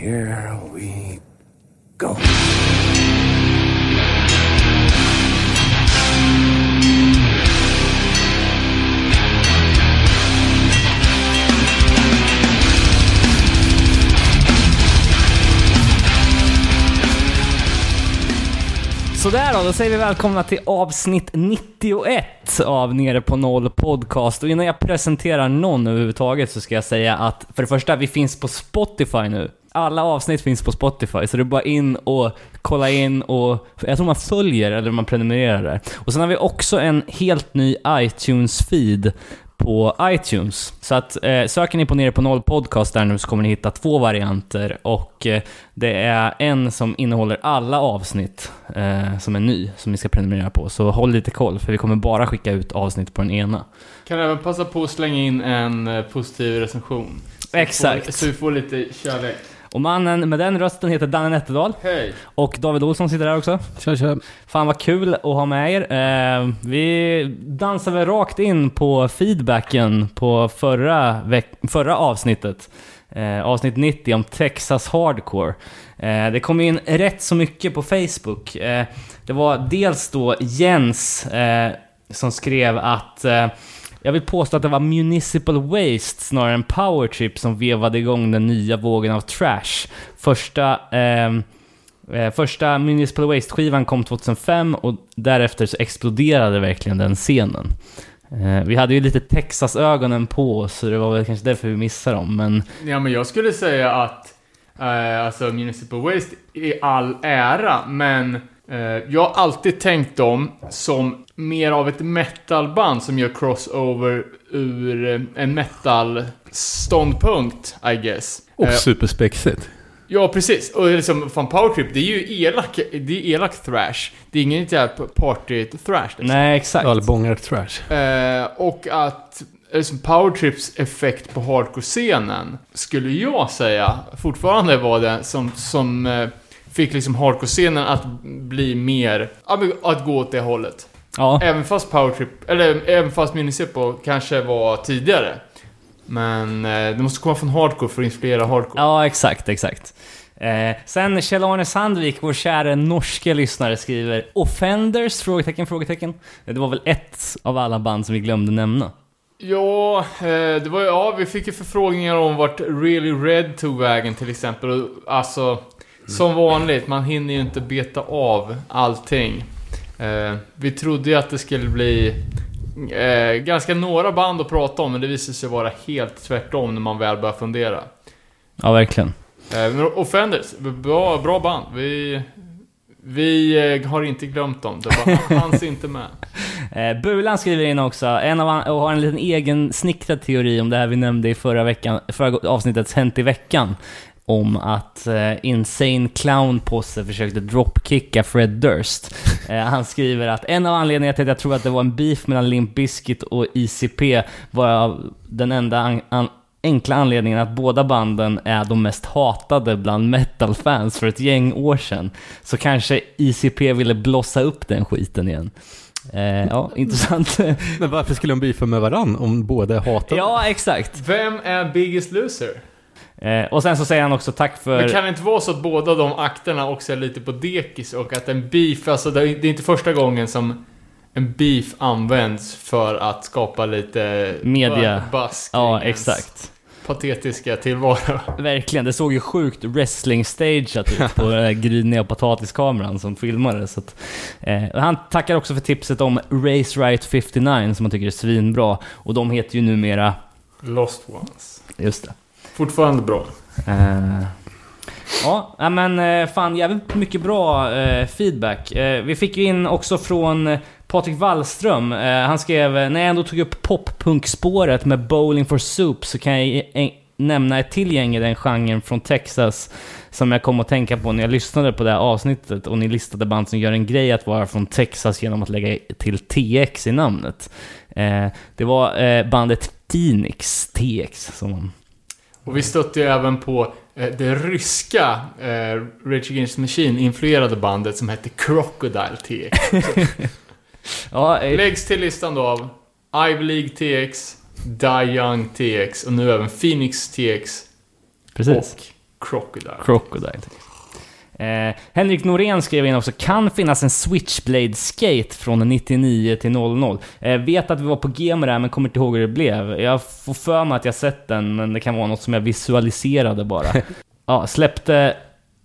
here we go. Sådär då, då säger vi välkomna till avsnitt 91 av Nere på Noll Podcast. Och innan jag presenterar någon överhuvudtaget så ska jag säga att för det första, vi finns på Spotify nu. Alla avsnitt finns på Spotify, så det är bara in och kolla in och... Jag tror man följer eller man prenumererar där. Och sen har vi också en helt ny iTunes-feed på iTunes. Så att eh, söker ni på Nere på Noll Podcast där nu så kommer ni hitta två varianter och eh, det är en som innehåller alla avsnitt eh, som är ny, som ni ska prenumerera på. Så håll lite koll, för vi kommer bara skicka ut avsnitt på den ena. Kan även passa på att slänga in en eh, positiv recension. Så vi Exakt. Får, så vi får lite kärlek. Och mannen med den rösten heter Danne Nätterdal. Hej! Och David Olsson sitter där också. Kör, kör. Fan vad kul att ha med er. Eh, vi dansar väl rakt in på feedbacken på förra, förra avsnittet. Eh, avsnitt 90 om Texas Hardcore. Eh, det kom in rätt så mycket på Facebook. Eh, det var dels då Jens eh, som skrev att eh, jag vill påstå att det var Municipal Waste snarare än Power Trip som vevade igång den nya vågen av trash. Första ehm, Eh, första Municipal Waste-skivan kom 2005 och därefter så exploderade verkligen den scenen. Eh, vi hade ju lite Texas-ögonen på oss, så det var väl kanske därför vi missade dem, men Ja, men jag skulle säga att eh, alltså Municipal Waste i all ära, men jag har alltid tänkt dem som mer av ett metalband som gör crossover ur eh, en metal-ståndpunkt, I guess. Och Eh, superspexigt. Ja, precis. Och liksom, fan Powertrip, det är ju elak, det är elak thrash. Det är ingen jävla party-thrash. Liksom. nej exakt. Eller bångar trash. Eh, och att liksom, Powertrips effekt på hardcore-scenen skulle jag säga fortfarande var det som, som eh, fick liksom hardcore-scenen att bli mer, att gå åt det hållet. Ja, Även fast Powertrip, eller även fast Municipal kanske var tidigare. Men eh, det måste komma från hardcore för att inspirera hardcore. ja exakt, exakt. Eh, sen Kjell-Arne Sandvik, vår kära norske lyssnare, skriver Offenders? Frågetecken, frågetecken. Det var väl ett av alla band som vi glömde nämna. Ja, eh, det var ju, ja, vi fick ju förfrågningar om vart Really Red tog vägen till exempel. Alltså, som vanligt, man hinner ju inte beta av allting. Eh, vi trodde ju att det skulle bli eh, ganska några band att prata om, men det visade sig vara helt tvärtom när man väl börjar fundera. Ja, verkligen. Eh, Offenders, bra, bra band. Vi, vi eh, har inte glömt dem, det var, hanns inte med. Eh, Bulan skriver in också, en av och har en liten egen snickrad teori om det här vi nämnde i förra, veckan, förra avsnittets Hänt i veckan. Om att eh, Insane Clown Posse försökte dropkicka Fred Durst. Eh, han skriver att en av anledningarna till att jag tror att det var en beef mellan Limp Bizkit och ICP var av den enda an- an- enkla anledningen att båda banden är de mest hatade bland metal-fans för ett gäng år sedan. Så kanske ICP ville blossa upp den skiten igen. Eh, ja, intressant. Men varför skulle de beefa med varann om båda hatar ja, exakt. Vem är Biggest Loser? Eh, och sen så säger han också tack för... Men kan det inte vara så att båda de akterna också är lite på dekis och att en beef, alltså det är inte första gången som en beef används för att skapa lite Media. buzz Ja, exakt. patetiska tillvaro. Verkligen, det såg ju sjukt wrestling-stageat ut på den gryniga potatiskameran som filmade. Så att, eh, han tackar också för tipset om Race Right 59 som han tycker är svinbra. Och de heter ju numera... Lost Ones. Just det. Fortfarande bra. Eh, ja, men eh, fan jävligt mycket bra eh, feedback. Eh, vi fick ju in också från Patrik Wallström. Eh, han skrev, eh, när jag ändå tog upp poppunkspåret med Bowling for Soup så kan jag nämna ett till gäng i den genren från Texas som jag kom att tänka på när jag lyssnade på det här avsnittet och ni listade band som gör en grej att vara från Texas genom att lägga till TX i namnet. Eh, det var eh, bandet Phoenix TX som och vi stötte ju även på eh, det ryska eh, Rage Against the Machine-influerade bandet som hette Crocodile TX. Ja, eh, Läggs till listan då av Ivy League TX, Die Young TX och nu även Phoenix TX precis. och Crocodile. Crocodile. Eh, Henrik Norén skrev in också, kan finnas en Switchblade Skate från 99 till 00. Eh, vet att vi var på G med det här, men kommer inte ihåg hur det blev. Jag får för mig att jag sett den, men det kan vara något som jag visualiserade bara. ja, släppte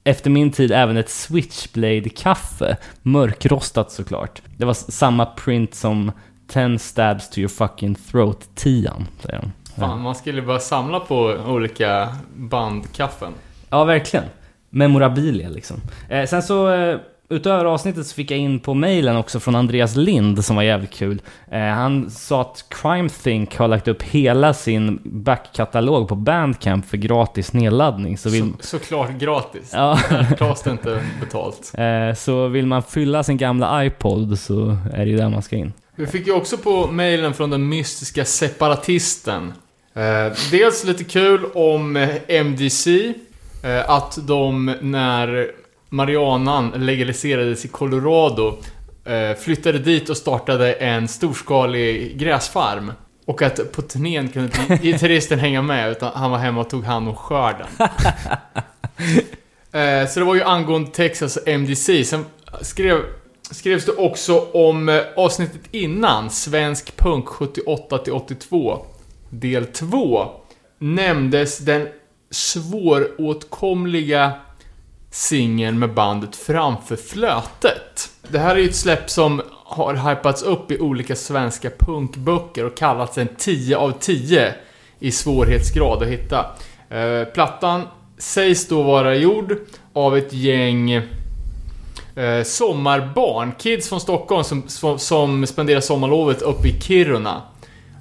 efter min tid även ett Switchblade-kaffe. Mörkrostat såklart. Det var samma print som 10 stabs to your fucking throat 10 säger de. Fan, man skulle bara samla på olika bandkaffen. Ja, verkligen. Memorabilia liksom. Eh, sen så, eh, utöver avsnittet så fick jag in på mailen också från Andreas Lind som var jävligt kul. Eh, han sa att Crime Think har lagt upp hela sin backkatalog på Bandcamp för gratis nedladdning. Så vill, Så, såklart gratis. ja, tas det inte betalt. eh, så vill man fylla sin gamla iPod så är det ju där man ska in. Vi fick ju också på mailen från den mystiska separatisten. Eh, dels lite kul om eh, MDC. Eh, att de, när marijuanan legaliserades i Colorado, eh, flyttade dit och startade en storskalig gräsfarm. Och att på turnén kunde inte gitarristen hänga med, utan han var hemma och tog hand om skörden. Eh, så det var ju angående Texas MDC. Sen skrev, skrevs det också om avsnittet innan, Svensk punk 78-82, del 2. Nämndes den svåråtkomliga singeln med bandet Framför flötet. Det här är ju ett släpp som har hypats upp i olika svenska punkböcker och kallats en 10 av 10 i svårighetsgrad att hitta. Eh, plattan sägs då vara gjord av ett gäng eh, sommarbarn, kids från Stockholm som, som, som spenderar sommarlovet uppe i Kiruna.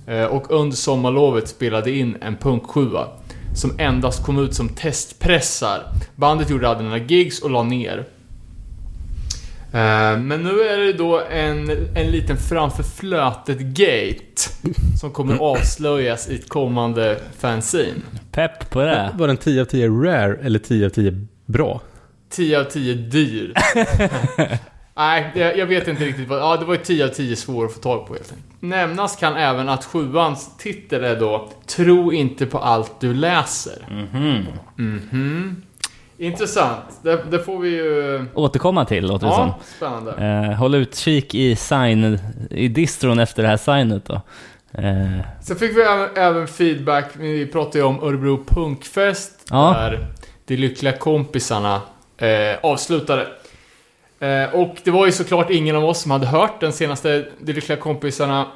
Eh, och under sommarlovet spelade in en punksjua som endast kom ut som testpressar. Bandet gjorde aldrig några gigs och la ner. Eh, Men nu är det då en, en liten framför flötet-gate som kommer avslöjas i ett kommande fanzine. Pepp på det. Var den 10 av 10 rare eller 10 av 10 bra? 10 av 10 dyr. Nej, jag, jag vet inte riktigt vad... Ja, det var ju 10 av 10 svår att få tag på helt enkelt. Nämnas kan även att sjuans titel är då Tro inte på allt du läser. Mhm. Mhm. Intressant. Det, det får vi ju... Återkomma till låter det som. Ja, spännande. Eh, håll utkik i sign, i distron efter det här signet då. Eh, Sen fick vi även, även feedback, vi pratade ju om Örebro Punkfest, Ja. där de lyckliga kompisarna eh, avslutade. Eh, och det var ju såklart ingen av oss som hade hört den senaste De lyckliga kompisarna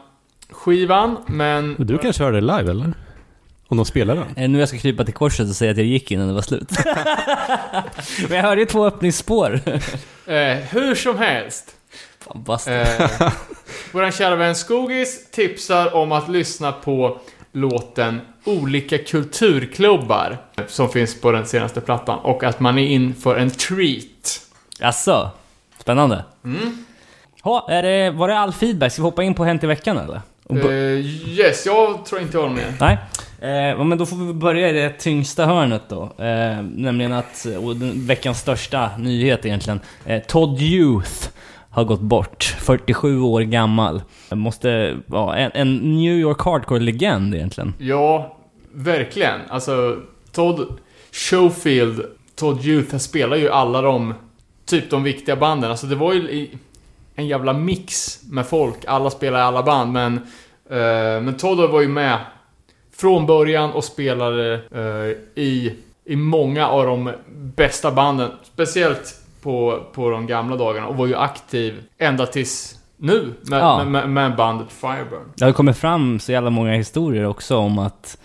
skivan, men... Du kanske hörde det live eller? Om de spelar den? är det nu jag ska krypa till korset och säga att jag gick innan det var slut? Men jag hörde ju två öppningsspår. Eh, hur som helst. Fan. Eh, våran kära vän Skogis tipsar om att lyssna på låten Olika kulturklubbar som finns på den senaste plattan och att man är in för en treat. Jaså? Spännande. Mm. Ha, är det, var det all feedback? Ska vi hoppa in på Hänt i veckan eller? Och Eh, yes, jag tror inte jag har mer. Nej. Eh, men då får vi börja i det tyngsta hörnet då. Eh, nämligen att, och den, veckans största nyhet egentligen. Eh, Todd Youth har gått bort. 47 år gammal. Måste vara en, en New York Hardcore-legend egentligen. Ja, verkligen. Alltså, Todd Schofield, Todd Youth, han spelar ju alla de, typ de viktiga banden. Alltså det var ju en jävla mix med folk. Alla spelar i alla band, men, eh, men Todd var ju med från början och spelade eh, i, i många av de bästa banden. Speciellt på, på de gamla dagarna och var ju aktiv ända tills nu med, Ja. med, med, med bandet Fireburn. Det har kommit fram så jävla många historier också om att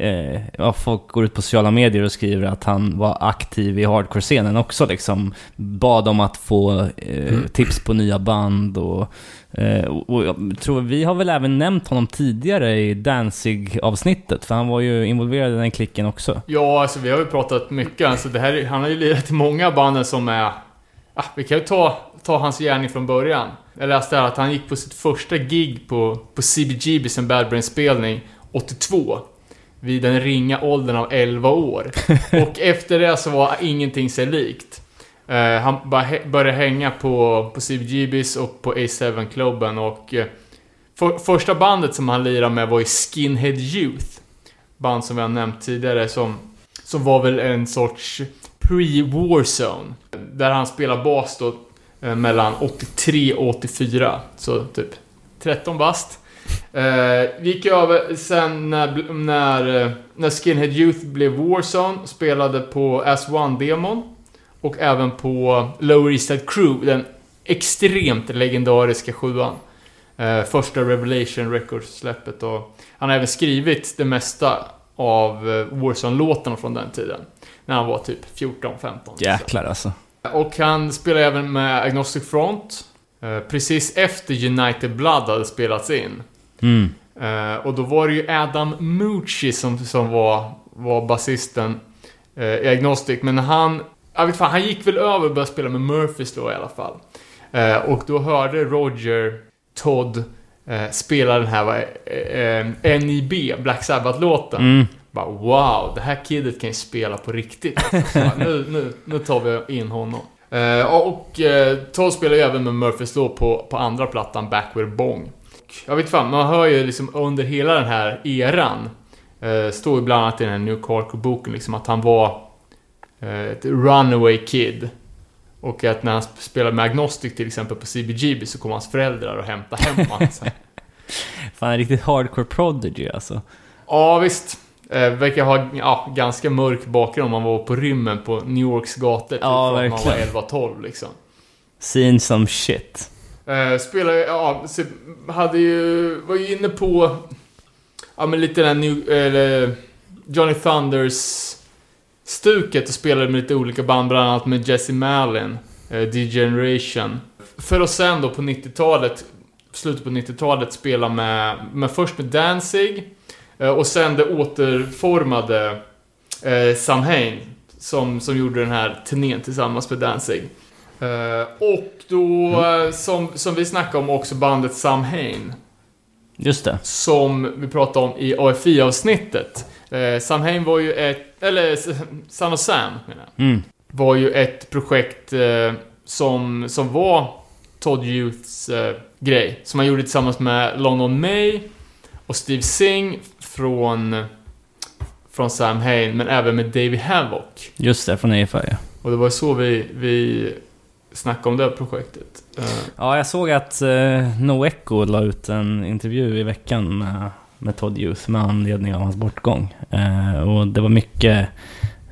eh, ja, folk går ut på sociala medier och skriver att han var aktiv i hardcore-scenen också liksom. Bad om att få eh, tips på nya band och, eh, och jag tror vi har väl även nämnt honom tidigare i Danzig-avsnittet, för han var ju involverad i den klicken också. Ja, alltså vi har ju pratat mycket. Alltså, det här, är- han har ju lirat i många av banden som är... Ah, vi kan ju ta, ta hans gärning från början. Jag läste här att han gick på sitt första gig på, på CBGBs, en Bad Brain-spelning, 82. Vid den ringa åldern av 11 år. Och efter det så var ingenting sig likt. Eh, han bara började hänga på, på CBGBs och på A7-klubben och... eh, för, första bandet som han lirade med var ju Skinhead Youth. Band som vi har nämnt tidigare som som var väl en sorts pre-Warzone. Där han spelar bas då eh, mellan 83 och 84. Så typ 13 bast. Eh, gick över sen när, när, eh, när Skinhead Youth blev Warzone, spelade på S1-demon. Och även på Lower East Side Crew, den extremt legendariska sjuan. Eh, första Revelation Records-släppet och han har även skrivit det mesta av eh, Warzone-låtarna från den tiden. När han var typ 14-15. Jäklar alltså. Och han spelade även med Agnostic Front. eh, Precis efter United Blood hade spelats in. Mm. Eh, och då var det ju Adam Mucci som, som var, var basisten eh, i Agnostic. Men han, jag vet fan, han gick väl över och började spela med Murphys då i alla fall. Eh, och då hörde Roger Todd spela den här eh, NIB, Black Sabbath-låten. Mm. Bara wow, det här kidet kan ju spela på riktigt. Bara, nu, nu, nu tar vi in honom. Och eh, Todd spelar ju även med Murphys då på, på andra plattan, Backward Bong. Jag vet fan, man hör ju liksom under hela den här eran, eh, står ju bland annat i den här New Carco-boken liksom att han var eh, ett runaway kid. Och att när han sp- spelade med Agnostic till exempel på CBGB så kom hans föräldrar och hämtade hem honom. Så här. Fan, en riktigt hardcore prodigy alltså. Ja, visst. Eh, verkar ha ja, ganska mörk bakgrund man var på rymmen på New Yorks gator. Typ, Ja, att man var 11-12 liksom. Seen some shit. Eh, spelade, ja, hade ju, var ju inne på, ja men lite den new, eller Johnny Thunders stuket och spelade med lite olika band, bland annat med Jesse Malin, eh, Degeneration. För att sen då på 90-talet, slutet på 90-talet spela med, med först med Danzig, eh, och sen det återformade eh, Samhain, som, som gjorde den här turnén tillsammans med Danzig. Eh, och då, eh, som, som vi snackade om också, bandet Samhain. Just det. Som vi pratade om i AFI-avsnittet. Eh, Samhain var ju ett, eller S- Son of Sam menar jag. Mm. Var ju ett projekt eh, som, som var Todd Youths eh, grej. Som han gjorde tillsammans med London May och Steve Singh från, från Sam Hain, men även med David Havoc. Just det, från AFI ja. Och det var så vi, vi snackade om det här projektet. Eh, Ja, jag såg att No Echo la ut en intervju i veckan med, med Todd Youth med anledning av hans bortgång. Eh, och det var mycket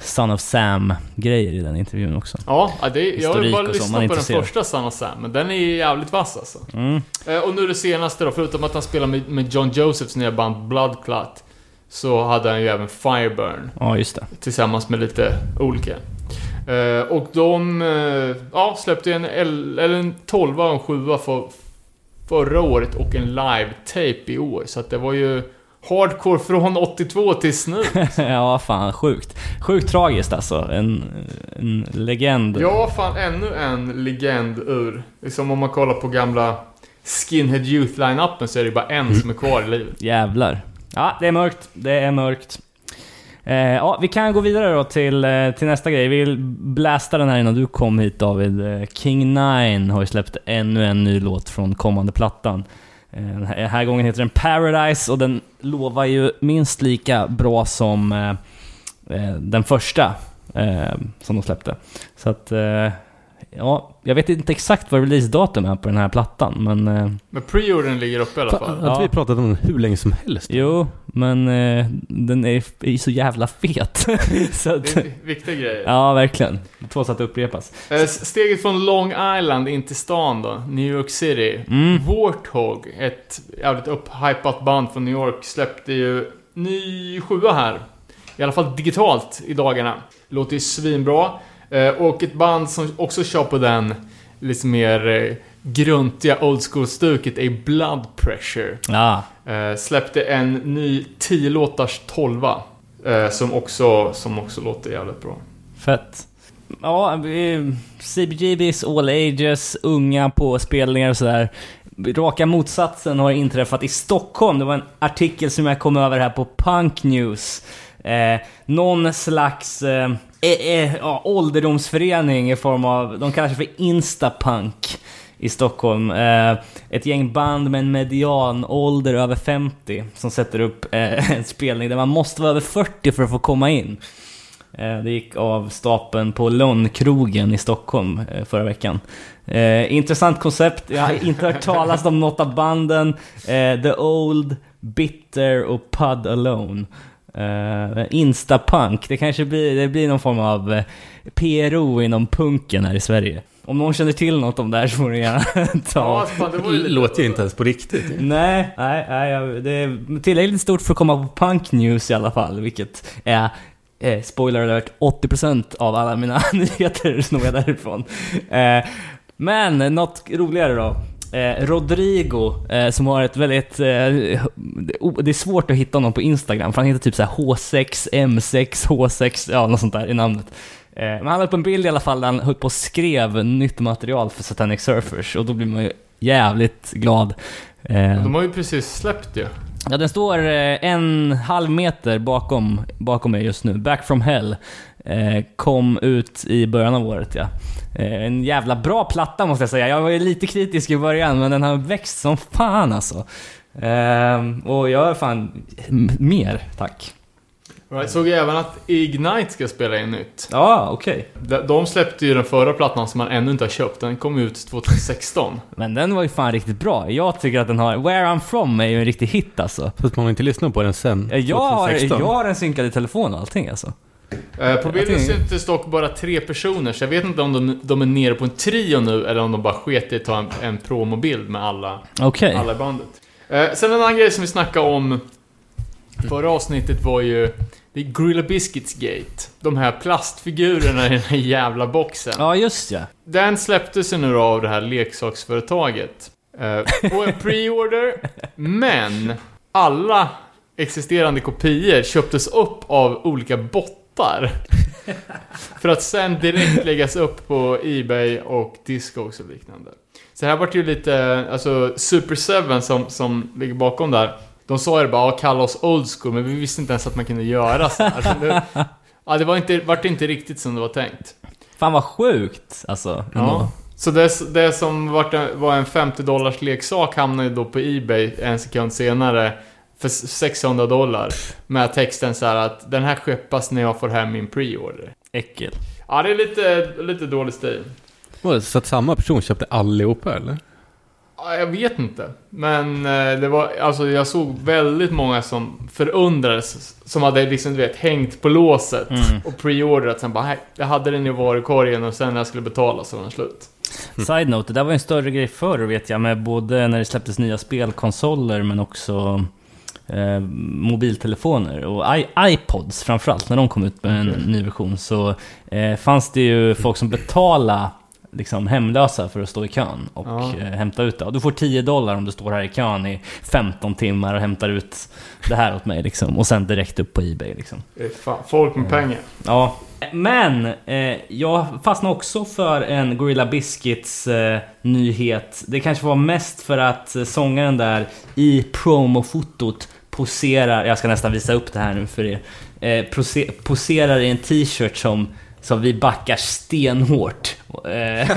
Son of Sam-grejer i den intervjun också. Ja, det, jag har bara lyssnat på den första Son of Sam, men den är jävligt vass alltså. Mm. Eh, och nu det senaste då, förutom att han spelar med, med John Josephs nya band Blood Clot, så hade han ju även Fireburn Ja, just det. tillsammans med lite olika. Eh, och de eh, ja, släppte en, el- eller en 12 och en 7 för, förra året och en live-tape i år. Så att det var ju hardcore från 82 tills nu. ja, fan sjukt. Sjukt tragiskt alltså. En, en legend. Ja, fan ännu en legend ur... Liksom om man kollar på gamla Skinhead Youth-line-upen så är det bara en som är kvar i livet. Jävlar. Ja, det är mörkt. Det är mörkt. Eh, ja, vi kan gå vidare då till, eh, till nästa grej. Vi vill blästa den här innan du kom hit David. Eh, King Nine har ju släppt ännu en ny låt från kommande plattan. Eh, den här, gången heter den Paradise och den lovar ju minst lika bra som eh, den första eh, som de släppte. Så att, eh, ja, jag vet inte exakt vad releasedatum är på den här plattan, men... Eh, Men preordern ligger uppe i alla fall. Har inte vi Ja. pratat om den hur länge som helst? Jo, men eh, den är, är ju så jävla fet. så att, Det är viktiga grejer. ja, verkligen. Två att upprepas. Eh, Steget från Long Island in till stan då, New York City. Mm. Warthog, ett jävligt upphypat band från New York, släppte ju ny sjua här. I alla fall digitalt i dagarna. Låter ju svinbra. Eh, och ett band som också kör på den lite mer eh, gruntiga old school-stuket är Blood Pressure. Ja, Eh, släppte en ny 10 låtars 12 eh, som, också, som också låter jävligt bra. fett. Ja, CBGBs All Ages, unga på spelningar och sådär. Raka motsatsen har inträffat i Stockholm. Det var en artikel som jag kom över här på Punk News. Eh, någon slags eh, eh, ja, ålderdomsförening i form av, de kallar sig för Instapunk i Stockholm. Eh, ett gäng band med en medianålder över 50 som sätter upp eh, en spelning där man måste vara över 40 för att få komma in. Eh, det gick av stapeln på Lönnkrogen i Stockholm eh, förra veckan. Eh, intressant koncept, jag har inte hört talas om något av banden. Eh, The Old, Bitter och Pud Alone. Eh, Instapunk, det kanske blir, det blir någon form av eh, PRO inom punken här i Sverige. Om någon känner till något om det här så får ni gärna ta... Ja, fan, det lite... låter ju inte ens på riktigt. Nej, nej, nej det är tillräckligt stort för att komma på Punk News i alla fall, vilket är eh, spoiler alert, 80% av alla mina nyheter snor jag därifrån. Eh, men något roligare då. Eh, Rodrigo, eh, som har ett väldigt... Eh, det är svårt att hitta honom på Instagram, för han heter typ så här H6, M6, H6, ja något sånt där i namnet. Eh, men han la upp en bild i alla fall där han höll på och skrev nytt material för Satanic Surfers, och då blir man ju jävligt glad. Eh, De har ju precis släppt ju. Ja, den står eh, en halv meter bakom, bakom mig just nu. Back from Hell. Eh, kom ut i början av året ja. Eh, en jävla bra platta måste jag säga. Jag var ju lite kritisk i början, men den har växt som fan alltså. Eh, och jag är fan... Mer, tack. Jag såg även att Ignite ska spela in nytt. Ja, okej. De- De släppte ju den förra plattan som man ännu inte har köpt. Den kom ut 2016. Men den var ju fan riktigt bra. Jag tycker att den har... Where I'm From är ju en riktig hit alltså. Fast man har inte lyssnat på den sen Eh, Jag har, 2016. jag har den synkad i telefon och allting alltså. Eh, på bilden syntes dock bara tre personer, så jag vet inte om de, de är nere på en trio nu eller om de bara sket i att ta en, en promobild med alla, Okej. alla i bandet. Eh, sen en annan grej som vi snackade om förra avsnittet var ju det är Gorilla Biscuits Gate. De här plastfigurerna i den här jävla boxen. Ja, just ja. Den släpptes ju nu då av det här leksaksföretaget. Eh, på en pre-order, men alla existerande kopior köptes upp av olika bottar. För att sen direkt läggas upp på Ebay och Discogs och liknande. Så här vart ju lite, alltså Super 7 som, som ligger bakom där. De sa ju bara "Ja, kalla oss old school, men vi visste inte ens att man kunde göra så här. Så det, ja, det var inte, vart inte riktigt som det var tänkt. Fan vad sjukt alltså. Ja. Så det, det som var en 50 dollars leksak hamnade ju då på Ebay en sekund senare för 600 dollar. Med texten så här att den här skeppas när jag får hem min pre-order. Äckel. Ja, det är lite, lite dålig stil. Var Så att samma person köpte allihopa eller? Ja, jag vet inte. Men eh, det var, alltså jag såg väldigt många som förundrades. Som hade liksom, du vet, hängt på låset Mm. och pre-orderat. Sen bara, "Nej, jag hade den i varukorgen och sen när jag skulle betala så var den slut. Side note, det där var en större grej förr vet jag, med både när det släpptes nya spelkonsoler men också eh, mobiltelefoner och I iPods framförallt, när de kom ut med en ny version så eh, fanns det ju folk som betalade liksom hemlösa för att stå i kön och Ja. eh, hämta ut det. Och du får 10 dollar om du står här i kön i 15 timmar och hämtar ut det här åt mig liksom. Och sen direkt upp på Ebay liksom. Fan, folk med pengar. Ja. Men eh, jag fastnade också för en Gorilla Biscuits eh, nyhet. Det kanske var mest för att eh, sångaren där i promofotot poserar, jag ska nästan visa upp det här nu för er, eh, pose, poserar i en t-shirt som som vi backar stenhårt. Eh,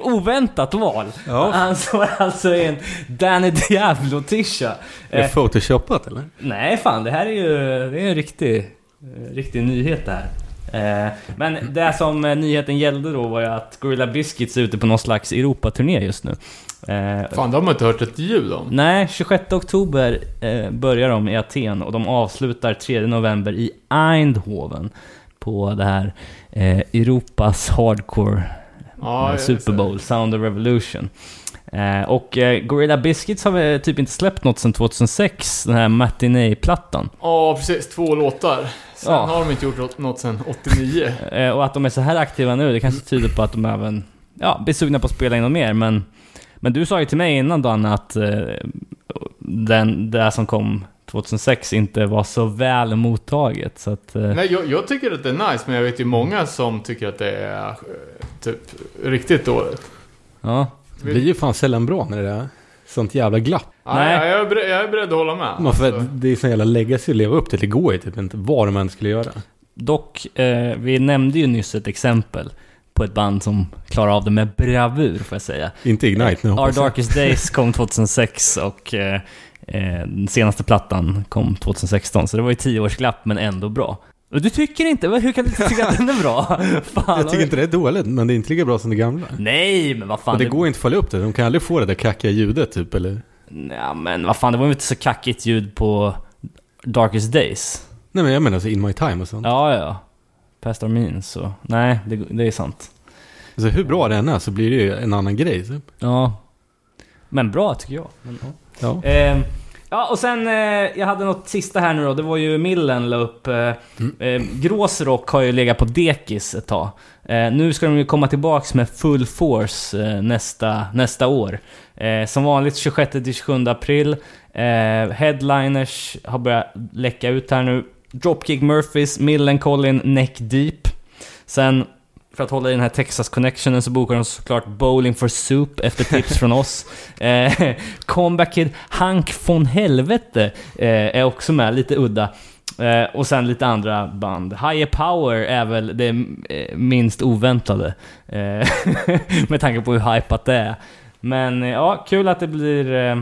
Oväntat val. Ja. Han står alltså i en Danny Diablo-tisha. Är det Eh, photoshopat eller? Nej fan, det här är ju det är en riktig, eh, riktig nyhet det här. Eh, Men det som eh, nyheten gällde då var ju att Gorilla Biscuits är ute på någon slags Europaturné just nu. Eh, Fan, de har inte hört ett ljud om. Nej, 26 oktober börjar de i Aten och de avslutar 3 november i Eindhoven. På det här Europas hardcore Ja, Super. Bowl, Sound of Revolution. Eh, och eh, Gorilla Biscuits har väl typ inte släppt något sedan 2006, den här Matinee-plattan. Ja, precis. Två låtar. Sen Ja. har de inte gjort något sedan 89. Eh, och att de är så här aktiva nu, det kanske tyder på att de även ja, blir sugna på att spela in något mer. Men, men du sa ju till mig innan Dan att eh, den, det som kom 2006 inte var så väl mottaget. Så att, eh, Nej, jag, jag tycker att det är nice, men jag vet ju många som tycker att det är eh, typ riktigt dåligt. ja. Det blir ju fan sällan bra när det är sånt jävla glapp. Nej. Nej, jag, är beredd, jag är beredd att hålla med. Man får, Alltså, det är sån jävla legacy att leva upp till. Det går ju typ inte vad de än skulle göra. Dock, eh, vi nämnde ju nyss ett exempel på ett band som klarar av det med bravur, får jag säga. Inte Ignite nu Our hoppas jag. Darkest Days kom 2006 och eh, eh, den senaste plattan kom 2016. Så det var ju tio års glapp, men ändå bra. Och Du tycker inte? Hur kan du inte tycka att den är bra? Fan, Jag tycker inte det är dåligt, men det är inte lika bra som det gamla. Nej, men vad fan. Och det går inte att följa upp det. De kan aldrig få det där kackiga ljudet typ, eller? Ja, men vad fan, det var ju inte så kackigt ljud på Darkest Days. Nej men jag menar alltså In My Time och sånt. Ja, ja. Past Our Means så. Nej, det, det är sant. Alltså hur bra det än är så blir det ju en annan grej typ. Ja. Men bra tycker jag. Men, ja. Ja. Eh, ja, och sen, eh, jag hade något sista här nu då. Det var ju Millen la upp. Eh, eh, Gråsrock har ju legat på dekis ett tag. Eh, nu ska de ju komma tillbaks med full force eh, nästa, nästa år. Eh, som vanligt 26-27 april. Eh, headliners har börjat läcka ut här nu. Dropkick Murphys, Millencolin, Neck Deep. Sen, för att hålla i den här Texas connectionen så bokar de såklart Bowling for Soup efter tips från oss. Eh, Comeback Kid, Hank von Helvete eh, är också med, lite udda. Eh, och sen lite andra band. Higher Power är väl det eh, minst oväntade. Eh, med tanke på hur hypat det är. Men eh, ja, kul att det blir, eh,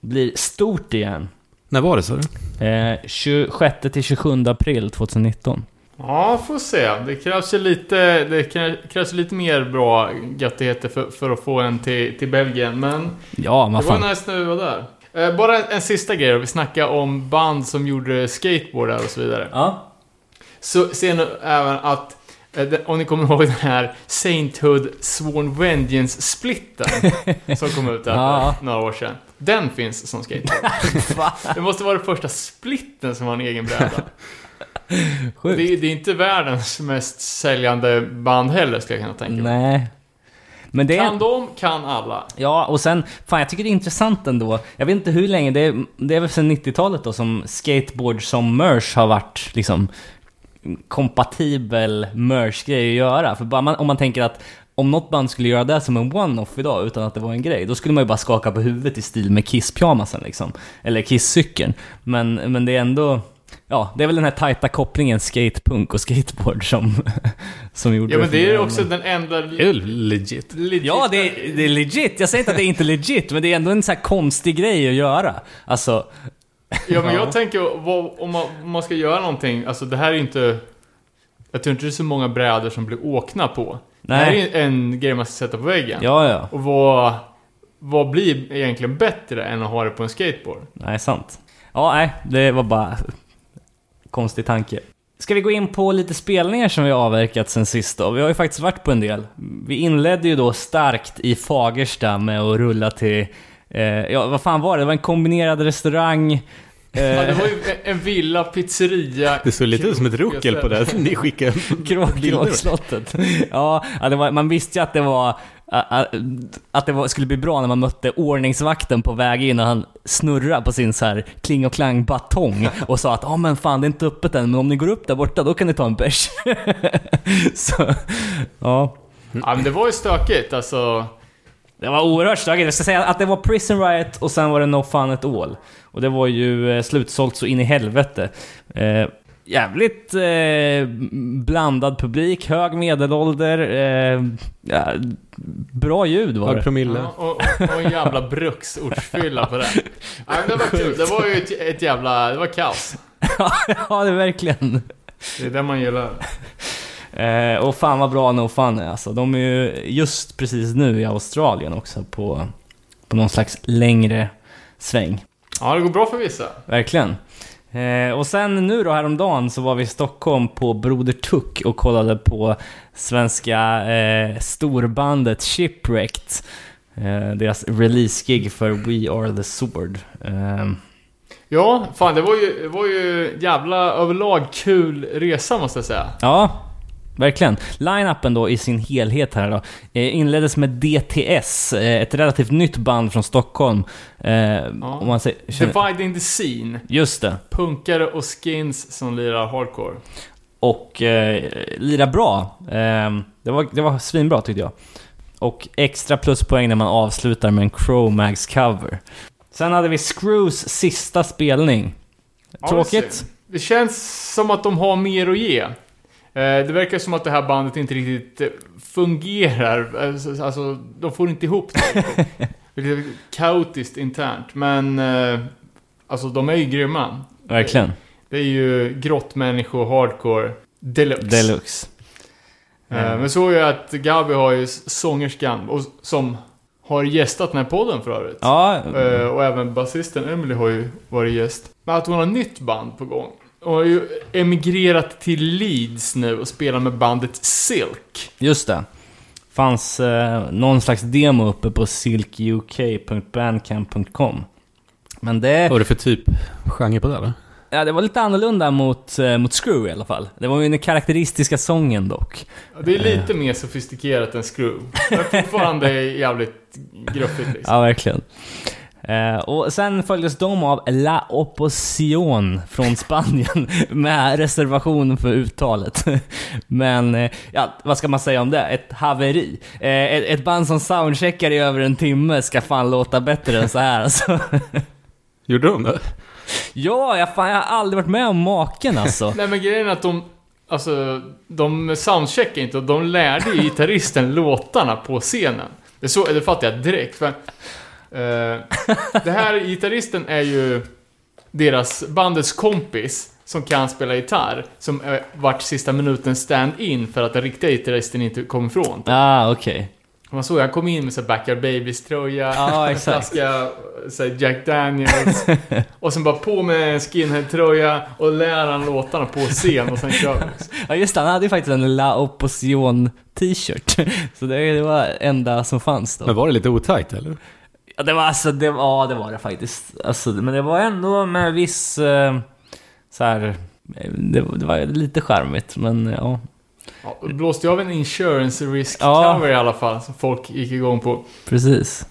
blir stort igen. När var det så? Eh, 26 till 27 april 2019. Ja, får se. Det krävs ju lite, det krä- krävs lite mer bra göttigheter för, för att få en till, till Belgien. Men Ja, det var nice när vi var där. Eh, bara en, en sista grej då. Vi snackade om band som gjorde skateboardar och så vidare. Ja. Så ser ni även att, eh, om ni kommer ihåg den här Sainthood Sworn Vengeance-splitten som kom ut där Ja. några år sedan. Den finns som skateboard. Det måste vara den första splitten som har en egen bräda. Sjukt. Det, är- det är inte världens mest säljande band heller, skulle jag kunna tänka mig. Nej. Men det. Kan de, kan alla. Ja, och sen, fan jag tycker det är intressant ändå. Jag vet inte hur länge, det är, det är väl sedan 90-talet då som skateboard som merch har varit liksom kompatibel merch-grej att göra. För bara man, om man tänker att om något band skulle göra det som en one-off idag utan att det var en grej, då skulle man ju bara skaka på huvudet i stil med Kiss-pyjamasen liksom. Eller Kiss-cykeln. Men, men det är ändå, ja, det är väl den här tajta kopplingen skatepunk och skateboard som, som gjorde Ja, men det är också den enda... Det är legit. legit- Ja, det är, det är legit. Jag säger inte att det är inte legit, men det är ändå en så här konstig grej att göra. Alltså, Ja, men Ja. jag tänker, vad, om, man, om man ska göra någonting, alltså det här är ju inte... Jag tror inte det är så många brädor som blir åkna på. Det här är nej. ju en grej man ska sätta på väggen. Ja, ja. Och vad, vad blir egentligen bättre än att ha det på en skateboard? Nej, sant. Ja, nej, det var bara konstig tanke. Ska vi gå in på lite spelningar som vi har avverkat sen sist då? Vi har ju faktiskt varit på en del. Vi inledde ju då starkt i Fagersta med att rulla till, eh, ja vad fan var det? Det var en kombinerad restaurang. Eh, Ja, det var ju en villa, pizzeria... Det såg lite ut som ett ruckel på det ni skickade. Kråkslottet. Ja, det var, man visste ju att det var att det var, skulle bli bra när man mötte ordningsvakten på väg in och han snurrade på sin så här kling och klang batong och sa att ja men fan det är inte öppet än men om ni går upp där borta då kan ni ta en bärs. så, ja. Ja, men det var ju stökigt alltså. Det var oerhört stökigt. Jag ska säga att det var Prison Riot och sen var det No Fun At All. Och det var ju eh, slutsålt så in i helvete. Jävligt eh, blandad publik, hög medelålder, eh, ja, bra ljud var Hög det. promille. Ja, och, och, och en jävla bruksortsfylla på det. Ja, men det var kul. Det var ju ett, ett jävla... Det var kaos. ja, det är verkligen. Det är det man gillar. Eh, och fan vad bra No Fun är alltså. De är ju just precis nu i Australien också på, på någon slags längre sväng. Ja, det går bra för vissa. Verkligen. Eh, och sen nu då häromdagen så var vi i Stockholm på Broder Tuck och kollade på svenska eh, storbandet Shipwrecked. Eh, deras release-gig för We Are The Sword. Eh, Ja, fan det var ju, var ju jävla överlag kul resa måste jag säga. ja, verkligen. Line-upen då i sin helhet här då. Eh, inleddes med DTS, eh, ett relativt nytt band från Stockholm. Eh, om man säger, känner, Dividing the Scene. just det. Punkare och skins som lirar hardcore. Och eh, lira bra. Eh, det, var, det var svinbra tyckte jag. Och extra pluspoäng när man avslutar med en Chromags cover. Sen hade vi Screws sista spelning. Ja, Tråkigt. Det, det känns som att de har mer att ge. Eh, Det verkar som att det här bandet inte riktigt eh, fungerar. Alltså, Alltså, de får inte ihop det. Det är kaotiskt internt, men... eh, Alltså, de är ju grymma. Verkligen. Det är ju grottmänniskor hardcore deluxe. Deluxe. Eh, Men så är ju att Gabi har ju sångerskan och, som har gästat den här podden för övrigt. Ja, Eh, Och även basisten Emily har ju varit gäst. Men att hon har nytt band på gång. Hon har ju emigrerat till Leeds nu och spelar med bandet Silk. just det. Fanns eh, någon slags demo uppe på silkuk.bandcamp.com. Men det... Vad var det för typ genre på det då? Ja, det var lite annorlunda mot, eh, mot Screw i alla fall. Det var ju den karaktäristiska sången dock. Ja, Det är lite mer sofistikerat än Screw. Men fortfarande jävligt gruffigt liksom. Ja, verkligen. Eh, och sen följdes de av La Opposition från Spanien med reservation för uttalet. Men, eh, ja, vad ska man säga om det? Ett haveri. Eh, ett, ett band som soundcheckar i över en timme ska fan låta bättre än så här alltså. Gjorde de det? Ja, jag, fan, jag har aldrig varit med om maken alltså. Nej men grejen är att de... Alltså, de soundcheckade inte och de lärde ju gitarristen låtarna på scenen. Det, så, det fattar jag direkt. För, det här gitarristen är ju deras bandets kompis som kan spela gitarr. Som eh, vart sista minuten stand-in för att den riktiga gitarristen inte kom ifrån. ah, okej. Man såg han kom in med så Backyard Babies tröja, Ja, en exakt. flaska Jack Daniels och sen bara på med en skinhead tröja och lär han låtarna på scen och sen kör. Ja just det, han hade ju faktiskt en La Opposition t-shirt. Så det, det var enda som fanns då. Men var det lite otajt eller? Ja, det var alltså, det, ja det var det faktiskt. Alltså, men det var ändå med viss, eh, så här, eh, det, det var lite charmigt, men ja. Ja, det blåste ju av en insurance risk Ja. cover i alla fall som folk gick igång på. Precis.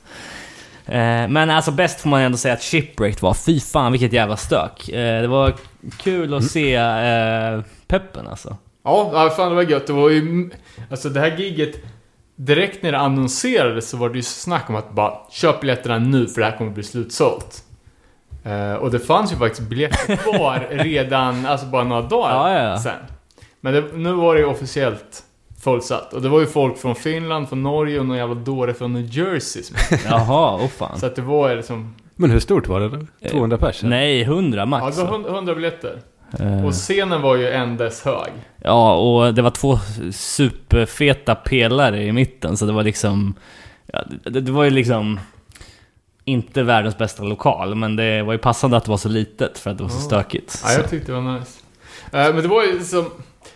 Eh, men alltså bäst får man ändå säga att Shipwrecked var. Fy fan vilket jävla stök. Eh, det var kul att se eh, peppen alltså. Ja, ja, fan det var gött. Det var ju... Alltså det här giget Direkt när det annonserades så var det ju snack om att bara köp biljetterna nu för det här kommer bli slutsålt. Eh, och det fanns ju faktiskt biljetter kvar redan, alltså bara några dagar Ja, ja, ja. sen. Men det, nu var det ju officiellt fullsatt. Och det var ju folk från Finland, från Norge och någon jävla dåre från New Jersey. som- Jaha, åh fan. Så att det var liksom... Men hur stort var det då? 200 pers? eller? Nej, 100 Ja, max. det var 100 100 biljetter. Eh, Och scenen var ju en dess hög. Ja, och det var två superfeta pelare i mitten, så det var liksom... Ja, det, det var ju liksom... Inte världens bästa lokal, men det var ju passande att det var så litet för att det var så Ja. stökigt. Ja, Så. jag tyckte det var nice. Eh, men det var ju som...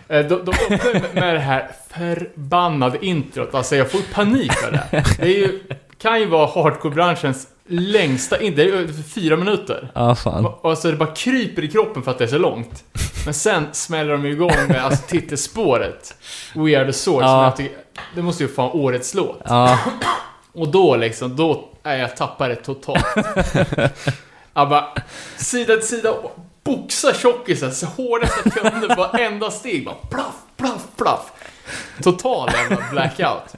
eh, de, de med- med det här förbannade introt. Alltså jag får panik av det. Det är ju, kan ju vara hardcore-branschens längsta intro. Det är ju fyra minuter. Ja, fan. Och alltså det bara kryper i kroppen för att det är så långt. Men sen smäller de igång med alltså, titelspåret. We are the source. Jag tycker, det måste ju fan årets låt. Ja, Och då liksom, då är jag tappare totalt. jag bara, sida till sida, boxa tjockisar så hårdast jag kunde, varenda steg bara plaff, plaff, plaff. Total jävla blackout.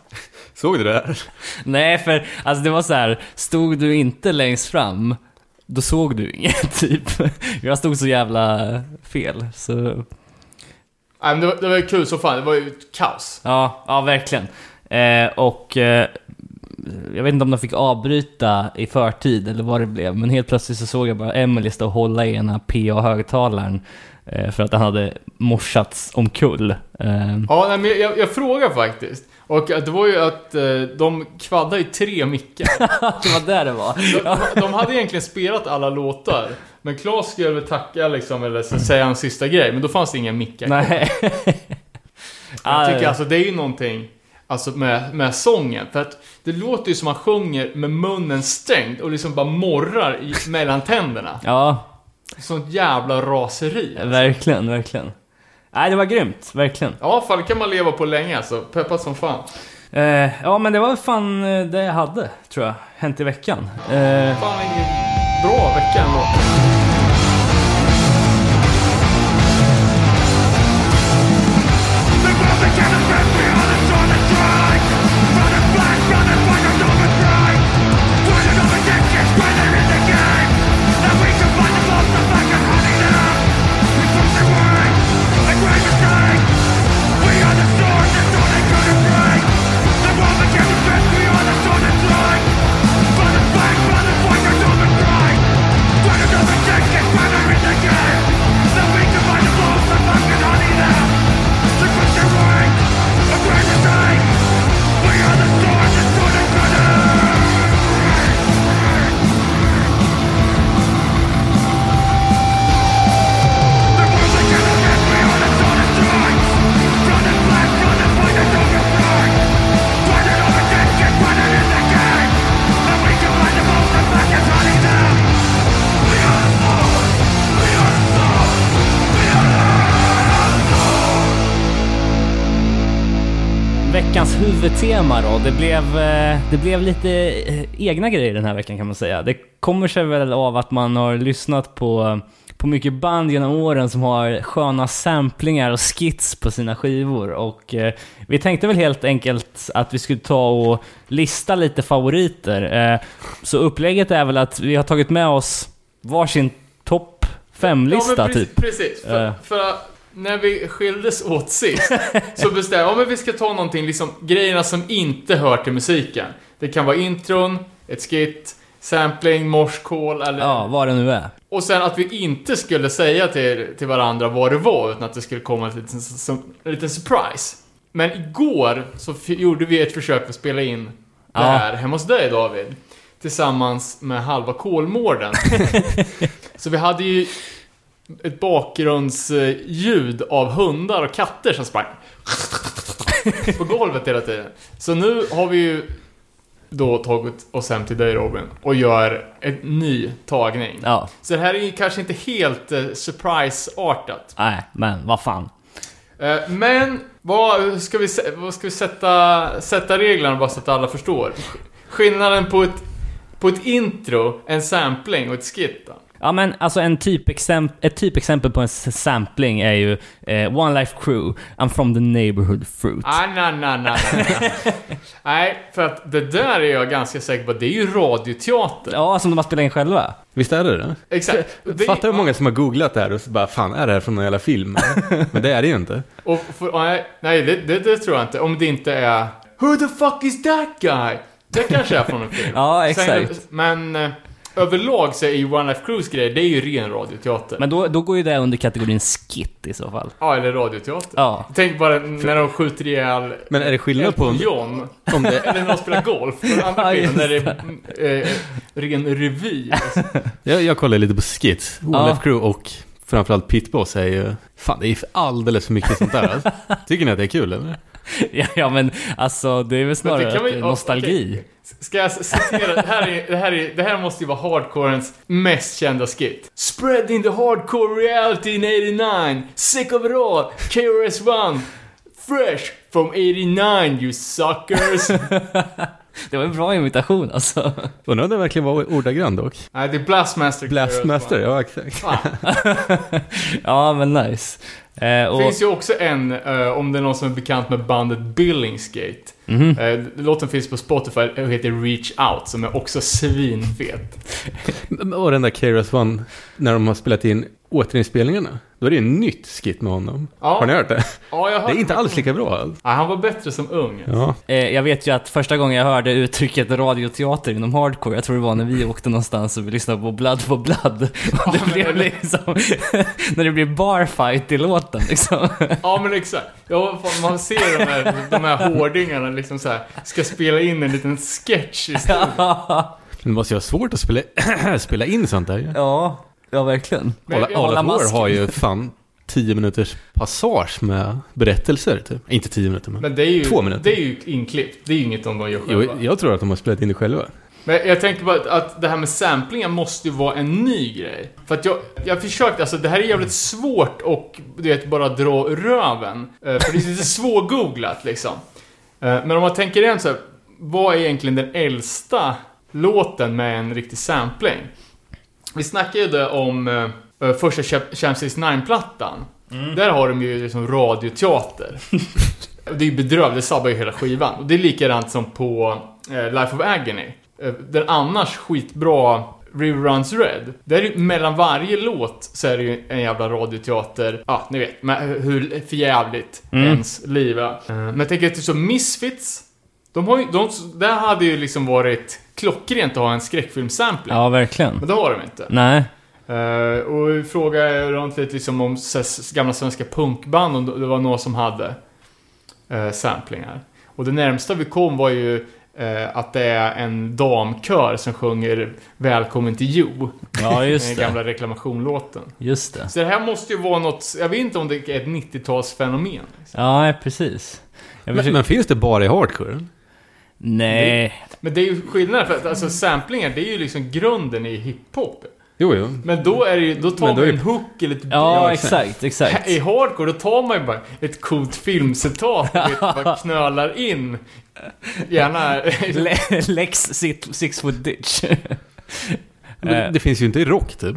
Såg du det här? nej för alltså det var så här. stod du inte längst fram, då såg du inget typ. Jag stod så jävla fel, så... Nej, men det, var, det var ju kul så fan, det var ju ett kaos. Ja, ja verkligen. Eh, och eh, jag vet inte om de fick avbryta i förtid eller vad det blev, men helt plötsligt så såg jag bara Emily stå och hålla i ena PA-högtalaren eh, för att den hade morsats omkull. Eh, Ja, nej, men jag, jag frågar faktiskt. Och att det var ju att eh, de kvaddade i tre mickar. det var där det var. De, de hade egentligen spelat alla låtar. Men Claes skulle väl tacka liksom, eller säga en sista grej. Men då fanns det inga mickar. Nej. Jag tycker alltså det är ju någonting Alltså med, med sången, för att det låter ju som man sjunger med munnen stängd och liksom bara morrar i, mellan tänderna. Ja, Sånt jävla raseri. verkligen, verkligen. Nej, det var grymt, verkligen. Ja, fall kan man leva på länge alltså. Peppat som fan. Eh, ja, men det var fan eh, det jag hade, tror jag, hänt i veckan. Eh, Fan, ingen bra vecka ändå. Huvudtema då. Det blev, eh, det blev lite eh, egna grejer den här veckan kan man säga. Det kommer sig väl av att man har lyssnat på, på mycket band genom åren som har sköna samplingar och skits på sina skivor. Och eh, vi tänkte väl helt enkelt att vi skulle ta och lista lite favoriter. Så upplägget är väl att vi har tagit med oss varsin topp fem-lista ja, precis, typ. Precis, för, för när vi skildes åt sist så bestämde jag att vi ska ta någonting, liksom grejerna som inte hör till musiken. Det kan vara intron, ett skit, sampling, morskål eller... Ja, vad det nu är. Och sen att vi inte skulle säga till, till varandra vad det var, utan att det skulle komma en liten, en liten surprise. Men igår så gjorde vi ett försök att spela in det Ja. här hemma hos dig David. Tillsammans med halva Kolmården. så vi hade ju ett bakgrundsljud av hundar och katter som sprang på golvet hela tiden. Så nu har vi ju då tagit oss hem till dig Robin och gör en ny tagning. Ja, Så det här är ju kanske inte helt eh, surprise-artat. nej, men vad fan. Eh, men vad ska vi, sä- vad ska vi sätta, sätta reglerna bara så att alla förstår? Skillnaden på ett, på ett intro, en sampling och ett skit då? Ja men alltså en typexem- ett typexempel på en sampling är ju eh, One Life Crew, I'm from the neighborhood fruit. Ah, nej, nej, nej, nej. Nej, för att det där är jag ganska säker på, det är ju radioteater. Ja, som de har spelat in själva. Visst är det det? Exakt. Det Fattar hur många som har googlat det här och så bara fan är det här från någon jävla film? Men det är det ju inte. Och för, nej, det, det, det tror jag inte. Om det inte är Who the fuck is that guy? Det kanske är från en film. Ja, Sen- exakt. men eh, överlag så är ju One Life Cruise grejer, det är ju ren radioteater. Men då, då går ju det under kategorin skit i så fall. Ja, eller radioteater. Ja. Tänk bara när de skjuter ihjäl Men är det skillnad på John, om det... eller när de spelar golf. På den andra Ja, filmen när det är eh, ren revy. Jag, jag kollar lite på skits. Ja. One Life Crew och framförallt Pitboss är ju... Fan, det är alldeles för mycket sånt där. Alltså. Tycker ni att det är kul eller? Ja, ja men alltså det är väl snarare vi- ja, nostalgi. okej. Ska jag citera? Det här, är, det, här är, det här måste ju vara hardcorens mest kända skit. Spread in the hardcore reality in 89. Sick of it all. KRS-One. Fresh from 89 you suckers. Det var en bra imitation alltså. Undrar om det verkligen var ordagrann dock. Nej, det är Blastmaster. Blastmaster, ja exakt. Ja men nice. Eh, Det och, finns ju också en, eh, om det är någon som är bekant med bandet Billingsgate. Mhm. Eh, låten finns på Spotify och heter Reach Out, som är också svinfet. Och den där KRS One, när de har spelat in återinspelningarna. Då är det ju en nytt skit med honom. Ja. Har ni hört det? Ja, jag Det är inte alls lika bra. Ja, han var bättre som ung. Ja. eh, jag vet ju att första gången jag hörde uttrycket radioteater inom hardcore, jag tror det var när vi åkte någonstans och vi lyssnade på Blood for Blood. Och det blev liksom, när det blir barfight i låten liksom. Ja men exakt. Ja, man ser de här, de här hårdingarna liksom så här, ska spela in en liten sketch istället. ja, Men det måste ju vara svårt att spela, spela in sånt där ju. ja, ja verkligen. Men All, jag- hålla All of War masken. har ju fan 10 minuters passage med berättelser typ. Inte 10 minuter men... Men det är ju, Två minuter. det är ju inklippt. Det är ju inget de gör Jo, själva. jag tror att de har spelat in det själva. Men jag tänker bara att, det här med samplingar måste ju vara en ny grej. För att jag, jag försökte, alltså det här är jävligt svårt och du vet, bara dra röven. Eh, För det är lite svårgooglat liksom. Eh, Men om man tänker igen så här, vad är egentligen den äldsta låten med en riktig sampling? Vi snackade ju om eh, första Champions 9-plattan. Där har de ju liksom radioteater. Det är ju bedrövligt, det sabbar ju hela skivan. Och det är likadant som på eh, Life of Agony. Eh, den annars skitbra River Runs Red. Där är ju, mellan varje låt så är det ju en jävla radioteater. Ja, ni vet, hur förjävligt Mm. ens liv är. Eh, Men jag tänker att det är så Misfits. De har ju, de, där hade ju liksom varit klockrent att ha en skräckfilmsampling. Ja, verkligen. Men det har de inte. Nej. Uh, och vi frågade runt lite liksom om gamla svenska punkband, om det var någon som hade uh, samplingar. Och det närmsta vi kom var ju eh, att det är en damkör som sjunger Välkommen till Jo. Ja, Den just det. gamla reklamationlåten. Just det. Så det här måste ju vara något, jag vet inte om det är ett 90-talsfenomen. Liksom. Ja, precis. Men, försöker... men finns det bara i hardcore? Nej. Men det är ju skillnaden, för att alltså samplingar, det är ju liksom grunden i hiphop. Jo, jo. Men då är det ju, då tar Men då man en hook eller ett Ja, Ja, exakt, exakt. I hardcore, då tar man ju bara ett coolt filmcitat och bara knölar in. Gärna... Le- Lex six, foot ditch. Men det, det finns ju inte i rock typ.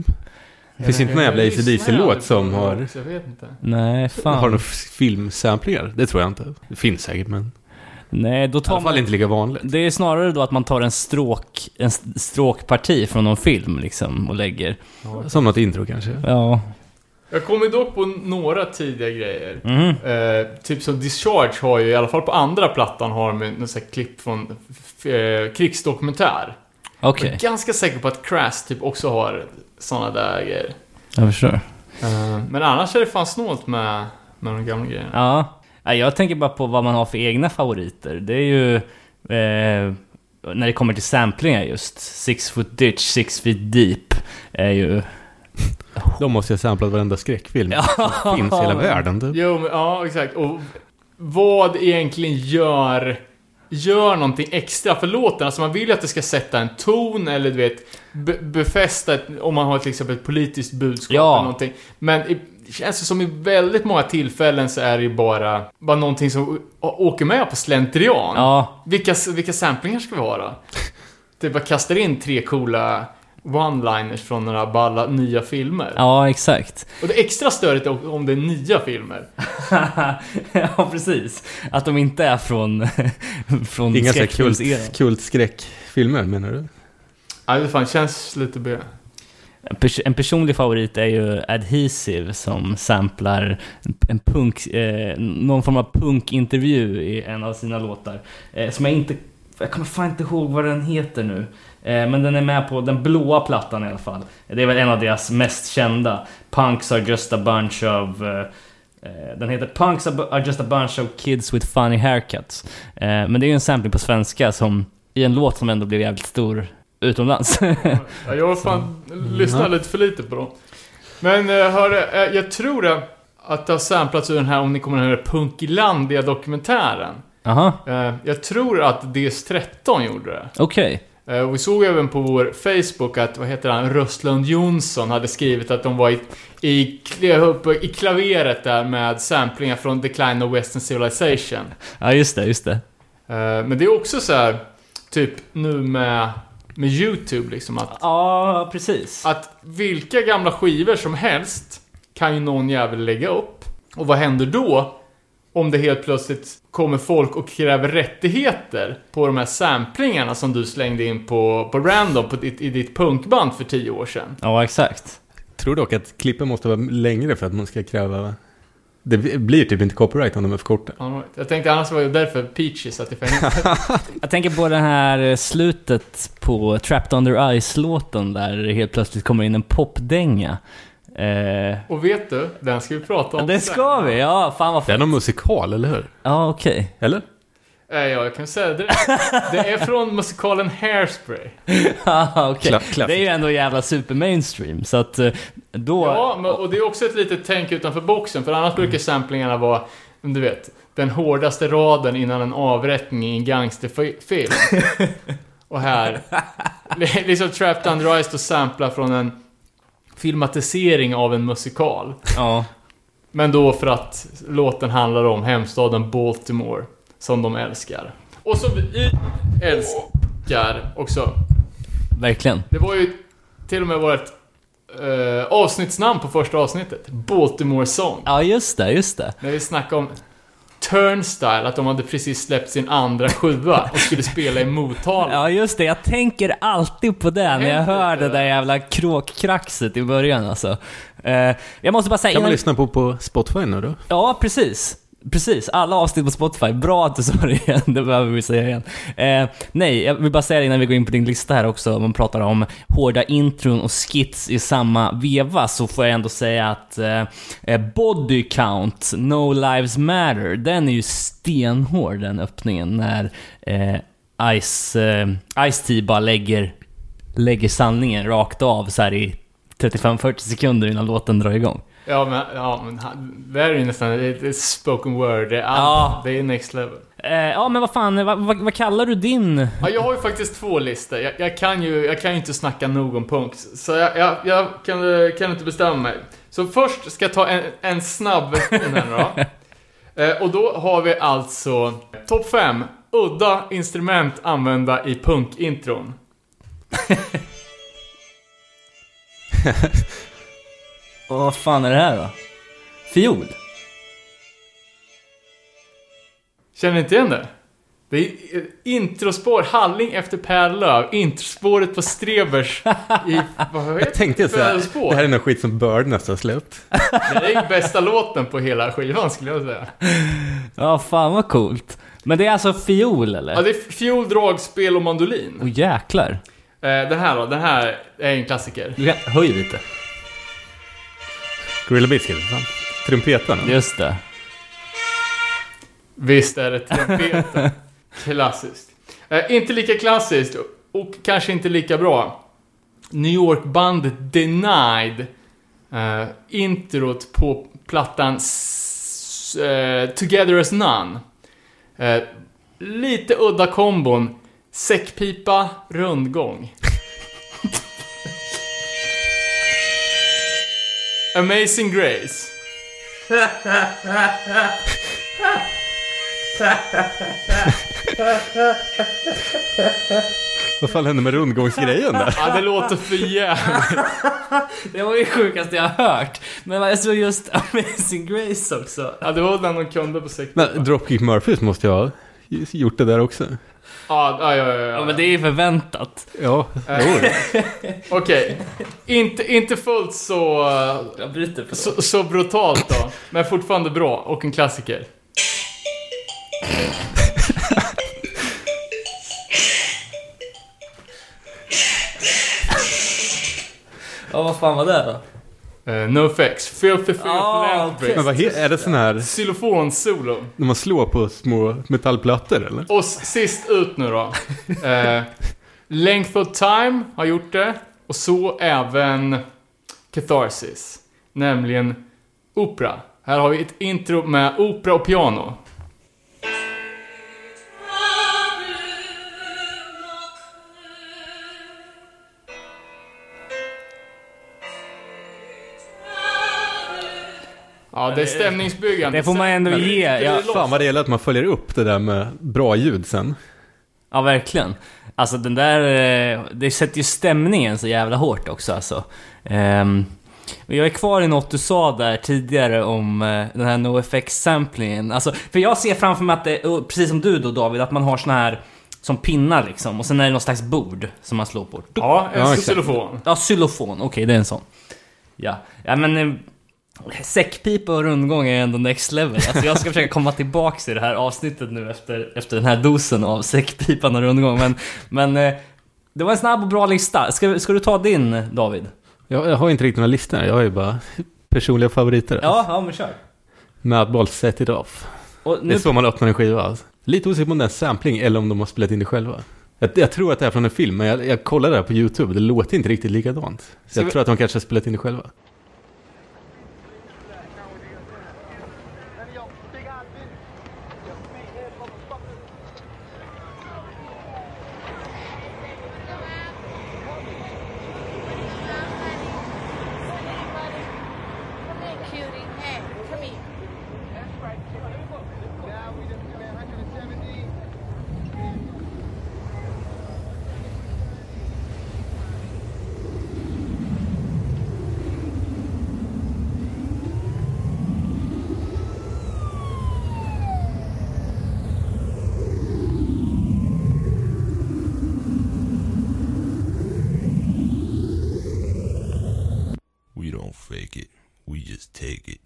Det finns inte någon jävla AC/DC-låt som har, Jag vet inte. Nej, har några fan. filmsamplingar. Det tror jag inte. Det finns säkert, men Nej, då i tar alla fall man... inte lika vanligt. Det är snarare då att man tar en stråk, en st- stråkparti från någon film liksom och lägger. Som något intro kanske. Ja. Jag kommer dock på några tidiga grejer. Mhm. Eh, typ som Discharge har ju, i alla fall på andra plattan, har de något sånt här klipp från eh, krigsdokumentär. Okej, Jag är ganska säker på att Crash typ också har såna där grejer. jag förstår. Eh, men annars är det fan snålt med, med de gamla grejerna. Ja. Ja, Jag tänker bara på vad man har för egna favoriter. Det är ju... Eh, när det kommer till samplingar just. Six foot ditch, six feet deep. Är ju... De måste ju ha samplat varenda skräckfilm som finns i hela världen typ. Jo, men, ja exakt. Och vad egentligen gör, gör någonting extra för låten? Alltså man vill ju att det ska sätta en ton eller du vet, be, befästa ett, om man har till exempel ett politiskt budskap Ja. eller någonting. Men i, känns det som i väldigt många tillfällen så är det ju bara, bara någonting som åker med på slentrian. Ja, Vilka, vilka samplingar ska vi ha då? Det bara kastar in tre coola one-liners från några balla nya filmer. ja exakt. Och det extra störigt är om det är nya filmer. ja, precis. Att de inte är från, från Inga skräckfilmseran. kult, kult skräckfilmer menar du? Nej, det fan känns lite B. En, pers- en personlig favorit är ju Adhesive som samplar en, en punk, eh, någon form av punkintervju i en av sina låtar. Eh, som jag inte, jag kommer fan inte ihåg vad den heter nu. Eh, men den är med på den blåa plattan i alla fall. Det är väl en av deras mest kända. Punks are just a bunch of... Eh, eh, den heter Punks are just a bunch of kids with funny haircuts. Men det är ju en sampling på svenska som, i en låt som ändå blev jävligt stor utomlands. Ja, jag har fan lyssnat lite för lite på dem. Men hörru, jag tror det, att det har samplats ur den här, om ni kommer ihåg Punkilandia-dokumentären. Aha, jag tror att DS13 gjorde det. okej. Eh, och vi såg även på vår Facebook att, vad heter han, Röstlund Jonsson hade skrivit att de var i, i, i klaveret där med samplingar från Decline of Western Civilization. Ja, just det, just det. Eh, men det är också så här, typ nu med, med YouTube liksom att, Ja, precis. att vilka gamla skivor som helst kan ju någon jävel lägga upp. Och vad händer då? Om det helt plötsligt kommer folk och kräver rättigheter på de här samplingarna som du slängde in på, på random på ditt, i ditt punkband för tio år sedan. Ja, exakt. Tror dock att klippen måste vara längre för att man ska kräva... Det blir typ inte copyright om de är för korta. Right. Jag tänkte annars var det därför Peaches att det fängelse. Jag tänker på det här slutet på Trapped Under Ice-låten där det helt plötsligt kommer in en popdänga. Eh, Och vet du, den ska vi prata om det sen. ska vi, ja fan vad Det är fett. någon musikal, eller hur? Ja, okej. Eller? Eh, Ja, jag kan säga det. Det är från musikalen Hairspray. Ja, okej. Kla- klassiskt. Det är ju ändå jävla super mainstream, så att eh, då... Ja, men, och det är också ett litet tänk utanför boxen, för annars brukar samplingarna vara, du vet, den hårdaste raden innan en avrättning i en gangsterfilm. och här, liksom Trapped Under Ice och sampla från en filmatisering av en musikal. Ja. Men då för att låten handlar om hemstaden Baltimore, som de älskar. Och som vi älskar också. Verkligen. Det var ju till och med vårt eh, avsnittsnamn på första avsnittet. Baltimore Song. Ja, just det, just det. När vi snackade om Turnstyle, att de hade precis släppt sin andra sjua och skulle spela i Motala. Ja, just det. Jag tänker alltid på det när jag hör det där det? jävla kråkkraxet i början alltså. Eh, jag måste bara säga... Kan man innan- lyssna på på Spotify nu då? Ja, precis. Precis, alla avsnitt på Spotify. Bra att du sa det igen, det behöver vi säga igen. Eh, nej, jag vill bara säga det innan vi går in på din lista här också, man pratar om hårda intron och skits i samma veva, så får jag ändå säga att eh, eh Body Count, No Lives Matter, den är ju stenhård den öppningen när eh, Ice, eh, Ice-T bara lägger, lägger sanningen rakt av så här i 35-40 sekunder innan låten drar igång. Ja men, ja, men det här är ju nästan ett, ett spoken word. Det är, Ja. det är next level. Eh, ja, men vad fan, vad, vad, vad kallar du din? Ja, jag har ju faktiskt två listor. Jag, jag, kan, ju, jag kan ju inte snacka nog om punk. Så jag, jag, jag kan, eh, kan inte bestämma mig. Så först ska jag ta en, en snabb här då. Eh, och då har vi alltså topp 5 udda instrument använda i punkintron. Och vad fan är det här då? Fiol? Känner ni inte igen det? Det är eh, introspår, Halling efter Per Löv, introspåret på Strebers i, vad heter Jag tänkte så här, Födelspår. det här är någon skit som Bird nästan släppt. Det är bästa låten på hela skivan skulle jag säga. Ja, fan vad coolt. Men det är alltså fiol eller? Ja, det är fiol, dragspel och mandolin. Åh jäklar. Eh, den här då, den här är en klassiker. Höj lite. Gorilla Biscuit. Trumpeten. Just det. Visst är det trumpeten. Klassiskt. Eh, inte lika klassiskt och kanske inte lika bra. New York-bandet Denied. Eh, introt på plattan S- eh, Together as None. Eh, lite udda kombon. Säckpipa, rundgång. Amazing Grace. Vad fan hände med rundgångsgrejen där? Ja, det låter för jävligt. Det var ju sjukaste jag har hört. Men jag såg just Amazing Grace också. Ja, det var den de kunde på säckpipa. Men Dropkick Murphys måste jag ha gjort det där också. Ja, ja, ja, ja, Ja ja. men det är ju förväntat. Ja, Eh, jo. Okej. Inte, inte fullt så, eh, Jag bryter på så, så brutalt då. Men fortfarande bra och en klassiker. Ja vad fan var det då? Uh, NoFX. Filthy Filth Ah, Philanthropist. Men vad he- är det sån här, Xylofon-solo. när man slår på små metallplattor eller? Och sist ut nu då. Eh, Length of Time har gjort det. Och så även Catharsis. Nämligen opera. Här har vi ett intro med opera och piano. Ja, det är stämningsbyggande. Det får man ändå Men- ge. Ja. Fan vad det gäller att man följer upp det där med bra ljud sen. ja verkligen. Alltså den där, eh, det sätter ju stämningen så jävla hårt också alltså. Ehm, jag är kvar i något du sa där tidigare om eh, den här NoFX-samplingen. Alltså, för jag ser framför mig att det, precis som du då David, att man har såna här som pinnar liksom. Och sen är det någon slags bord som man slår på. Ja, en Ja, xylofon. Ja, xylofon. Okej, det är en sån. Ja, ja men... Säckpipa och rundgång är ändå next level. Alltså jag ska försöka komma tillbaks i det här avsnittet nu efter, efter den här dosen av säckpipan och rundgång. Men, men eh, det var en snabb och bra lista. Ska, ska du ta din, David? Jag, jag har inte riktigt några listor, jag har ju bara personliga favoriter. Ja, ja men kör. Madball Set It Off. Och Det nu, är så man öppnar en skiva. alltså. Lite osäker på om det är en sampling eller om de har spelat in det själva. Jag, jag tror att det är från en film, men jag, jag kollade det här på YouTube. Det låter inte riktigt likadant. Så jag vi- tror att de kanske har spelat in det själva. Come here, cutie. Hey, come here. We don't fake it. We just take it.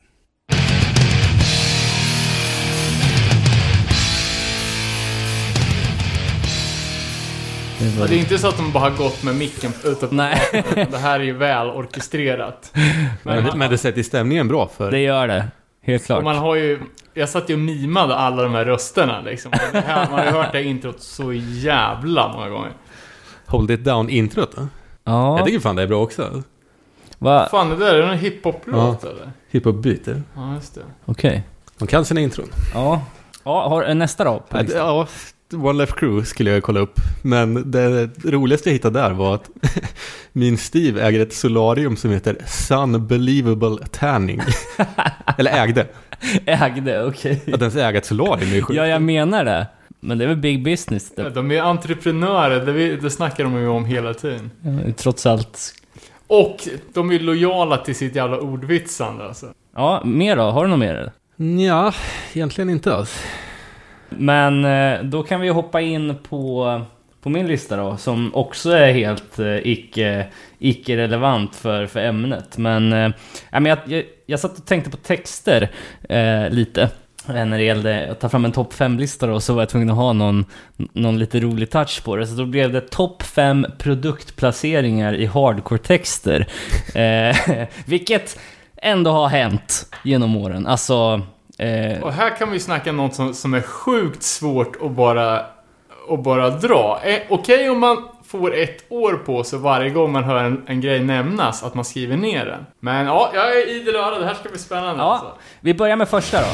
Ja, det är inte så att de bara har gått med micken ute på Nej, Det här är ju väl orkestrerat. Men, Men, det- men det sätter stämningen bra för... det gör det. Helt och klart. man har ju... Jag satt ju och mimade alla de här rösterna liksom. Det här, man har ju hört det här introt så jävla många gånger. Hold It Down-introt då? Ja. Jag tycker fan det är bra också. Va? Fan det där, är det en hiphop-låt eller? Hiphop-beater. Ja, just det. Okej. De kan sina intron. Ja. Ja, har, nästa då? Ja, One Left Crew skulle jag kolla upp. Men det roligaste jag hittade där var att min Steve äger ett solarium som heter Sunbelievable Tanning. Eller ägde. Ägde, okej. Att ens äga ett solarium är ju sjukt. Ja, jag menar det. Men det är väl big business Ja. De är entreprenörer, det, vi, det snackar de ju om hela tiden. Trots allt. Och de är lojala till sitt jävla ordvitsande alltså. Ja, mer då? Har du något mer? Ja, egentligen inte alls. Men eh, då kan vi hoppa in på, på min lista då, som också är helt eh, icke, icke-relevant för, för ämnet. Men, eh, men jag, jag, jag satt och tänkte på texter eh, lite. När det gällde att ta fram en topp 5-lista då, så var jag tvungen att ha någon, någon lite rolig touch på det. Så då blev det topp 5 produktplaceringar i hardcore-texter. Eh, vilket ändå har hänt genom åren. Alltså... Eh, Och här kan vi snacka något som, som är sjukt svårt att bara, att bara dra. Eh, Okej om man får ett år på sig varje gång man hör en, en grej nämnas, att man skriver ner den. Men ja, jag är idel öra, det här ska bli spännande alltså. Ja, vi börjar med första då.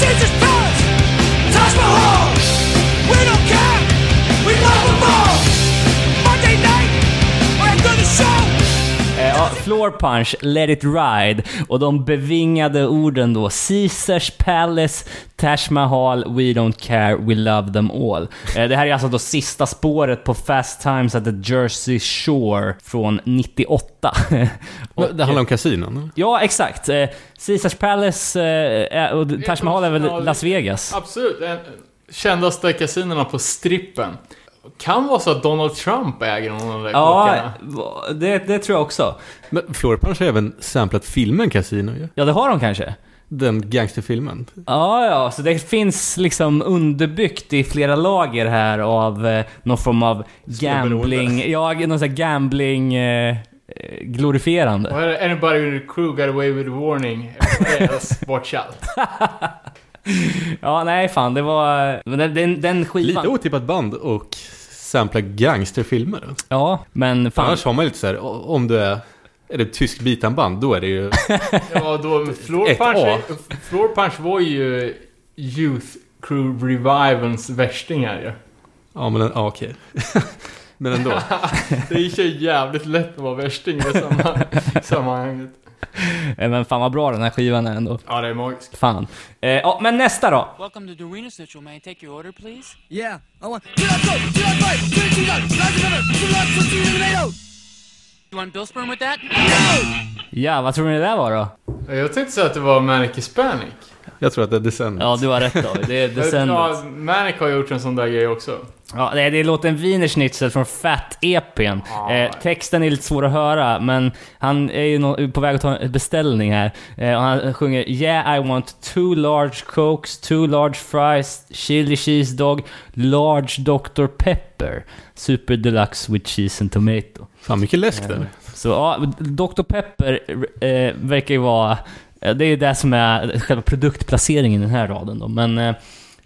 Caesar's Palace, Taj Mahal. Floor Punch, Let It Ride och de bevingade orden då Caesars Palace, Taj Mahal, We Don't Care, We Love Them All. Eh, det här är alltså då sista spåret på Fast Times at the Jersey Shore från 98. Och, Det handlar om kasinon. Ja, exakt. Eh, Caesars Palace eh, och Taj Mahal är väl Las Vegas? Absolut. En, kändaste kasinerna på strippen. Kan vara så att Donald Trump äger någon av de där Ja, kåkarna. det, det tror jag också. Men Floor Punch har även samplat filmen Casino ju. Ja, det har de kanske. Den gangsterfilmen. Ja, ja, så det finns liksom underbyggt i flera lager här av eh, någon form av gambling, ja, någon sån här gambling eh, eh, glorifierande. Är anybody in the crew got away with a warning. Watch out. Ja, nej fan, det var... men Den, den, den skivan... Lite otippat band och sampla gangsterfilmer. Ja, men fan. Annars har man ju lite så här, om du är, är det tysk bitanband, då är det ju... Ja, då, Floor Punch, Floor Punch var ju Youth Crew Revivens värstingar ju. Ja, men ja, okej. men ändå. Det är ju jävligt lätt att vara värsting i det sammanhanget. Eh, Men fan vad bra den här skivan är ändå. Ja, det är magiskt. Fan. Eh, ja, men nästa då. Welcome to Dorina Central. May I take your order, please? Yeah, I want. You want Bill Sperm with that? Ja, vad tror ni det där var då? Jag tänkte säga att det var Manic Hispanic. Jag tror att det är Descendants. Ja, du har rätt då. Det är Descendants. Ja, Manic har gjort en sån där grej också. Ja, det är, låten Wiener Schnitzel från Fat EPn. Eh, texten är lite svår att höra, men han är ju på väg att ta en beställning här. Eh, och han sjunger Yeah I want two large cokes, two large fries, chili cheese dog, large Dr Pepper, super deluxe with cheese and tomato. Fan, mycket läsk där. Så ja, Dr Pepper eh, verkar ju vara... eh, Det är det som är själva produktplaceringen i den här raden då. Men eh,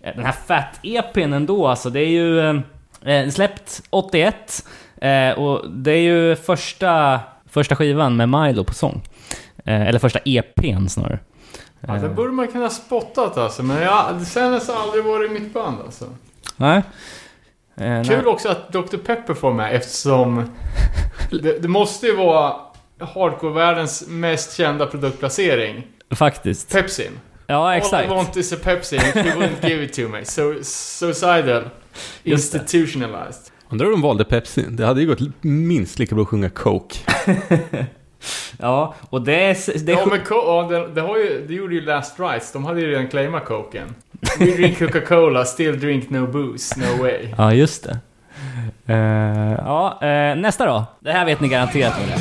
den här Fat EPn ändå alltså, det är ju... Eh, eh, släppt 81. Eh, och det är ju första, första skivan med Milo på sång. Eh, eller första EPn snarare. Ja, det borde man kunna spottat alltså, men jag, sen har aldrig varit mitt band alltså. Nej. Eh, Kul nej. också att Dr. Pepper får med eftersom det, det måste ju vara hardcore-världens mest kända produktplacering. Faktiskt. Pepsi. Ja, All I exakt. want is a Pepsi and she wouldn't give it to me. So, det. Institutionalized. Undrar om de valde Pepsi. Det hade ju gått minst lika bra att sjunga Coke. Ja, och det är... Det Ja men ja, det, det, har ju, det gjorde ju Last Rights. De hade ju redan claimat coken. We drink Coca-Cola, still drink no booze, no way. Ja, just det. Eh, ja, eh, nästa då. Det här vet ni garanterat vad det är.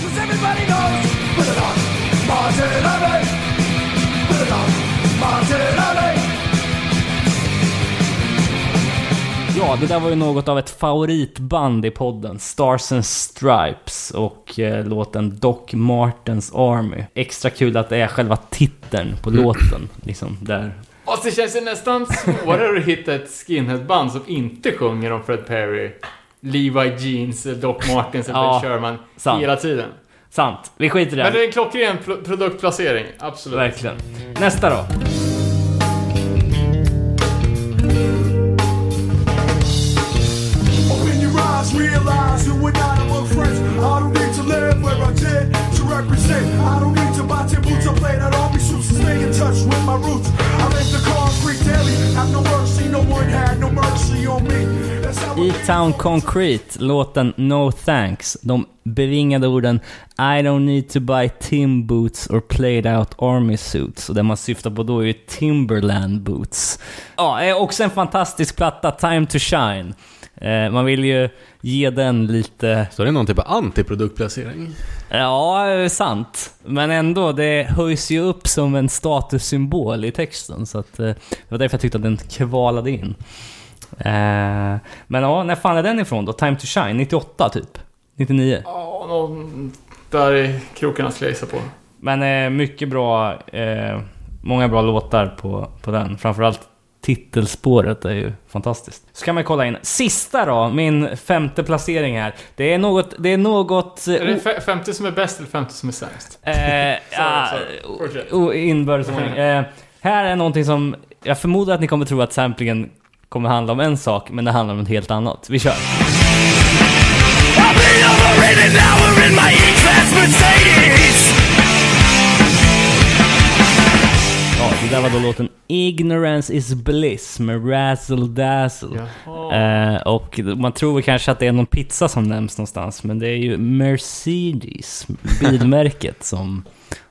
Ja, det där var ju något av ett favoritband i podden. Stars and Stripes och eh, låten Doc Martens Army. Extra kul att det är själva titeln på låten. Liksom, där. Och det känns ju nästan svårare att hitta ett skinheadband som inte sjunger om Fred Perry Levi Jeans, Doc Martens eller Ja, Sherman sant. hela tiden. Sant. Vi skiter i det. Men det är en klockren pl- produktplacering, absolut. Verkligen. Nästa då. Realize you and I are friends. I don't need to live where I did to represent. I don't need to buy tin boots or play that army suits to stay in touch with my roots. I live the concrete daily, have no mercy, no one had no mercy on me. I E-Town Concrete, låten No Thanks. De bevingade orden I don't need to buy tim boots or played out army suits. Och det man syftar på då är ju Timberland boots. Ja, också en fantastisk platta, Time to Shine. Eh, man vill ju ge den lite... Så det är någon typ av antiproduktplacering. Ja, sant. Men ändå, det höjs ju upp som en statussymbol i texten. Så att, eh, det var därför jag tyckte att den kvalade in. Eh, men ja, när fan är den ifrån då? Time to Shine? 98 typ? 99? Ja, någon där i krokarna skulle jag gissa på. Men mycket bra, många bra låtar på, på den. Framförallt titelspåret är ju fantastiskt. Så kan man kolla in. Sista då, min femte placering här. Det är något... Det är något... Är det fe- femte som är bäst eller femte som är sämst? Eh, sorry. Fortsätt. o- inbördesordning. Eh, här är någonting som... Jag förmodar att ni kommer tro att samplingen kommer handla om en sak, men det handlar om något helt annat. Vi kör. Ja, det där var då låten Ignorance is bliss med Razzle Dazzle. Jaha. Eh, och man tror väl kanske att det är någon pizza som nämns någonstans, men det är ju Mercedes, bilmärket, som,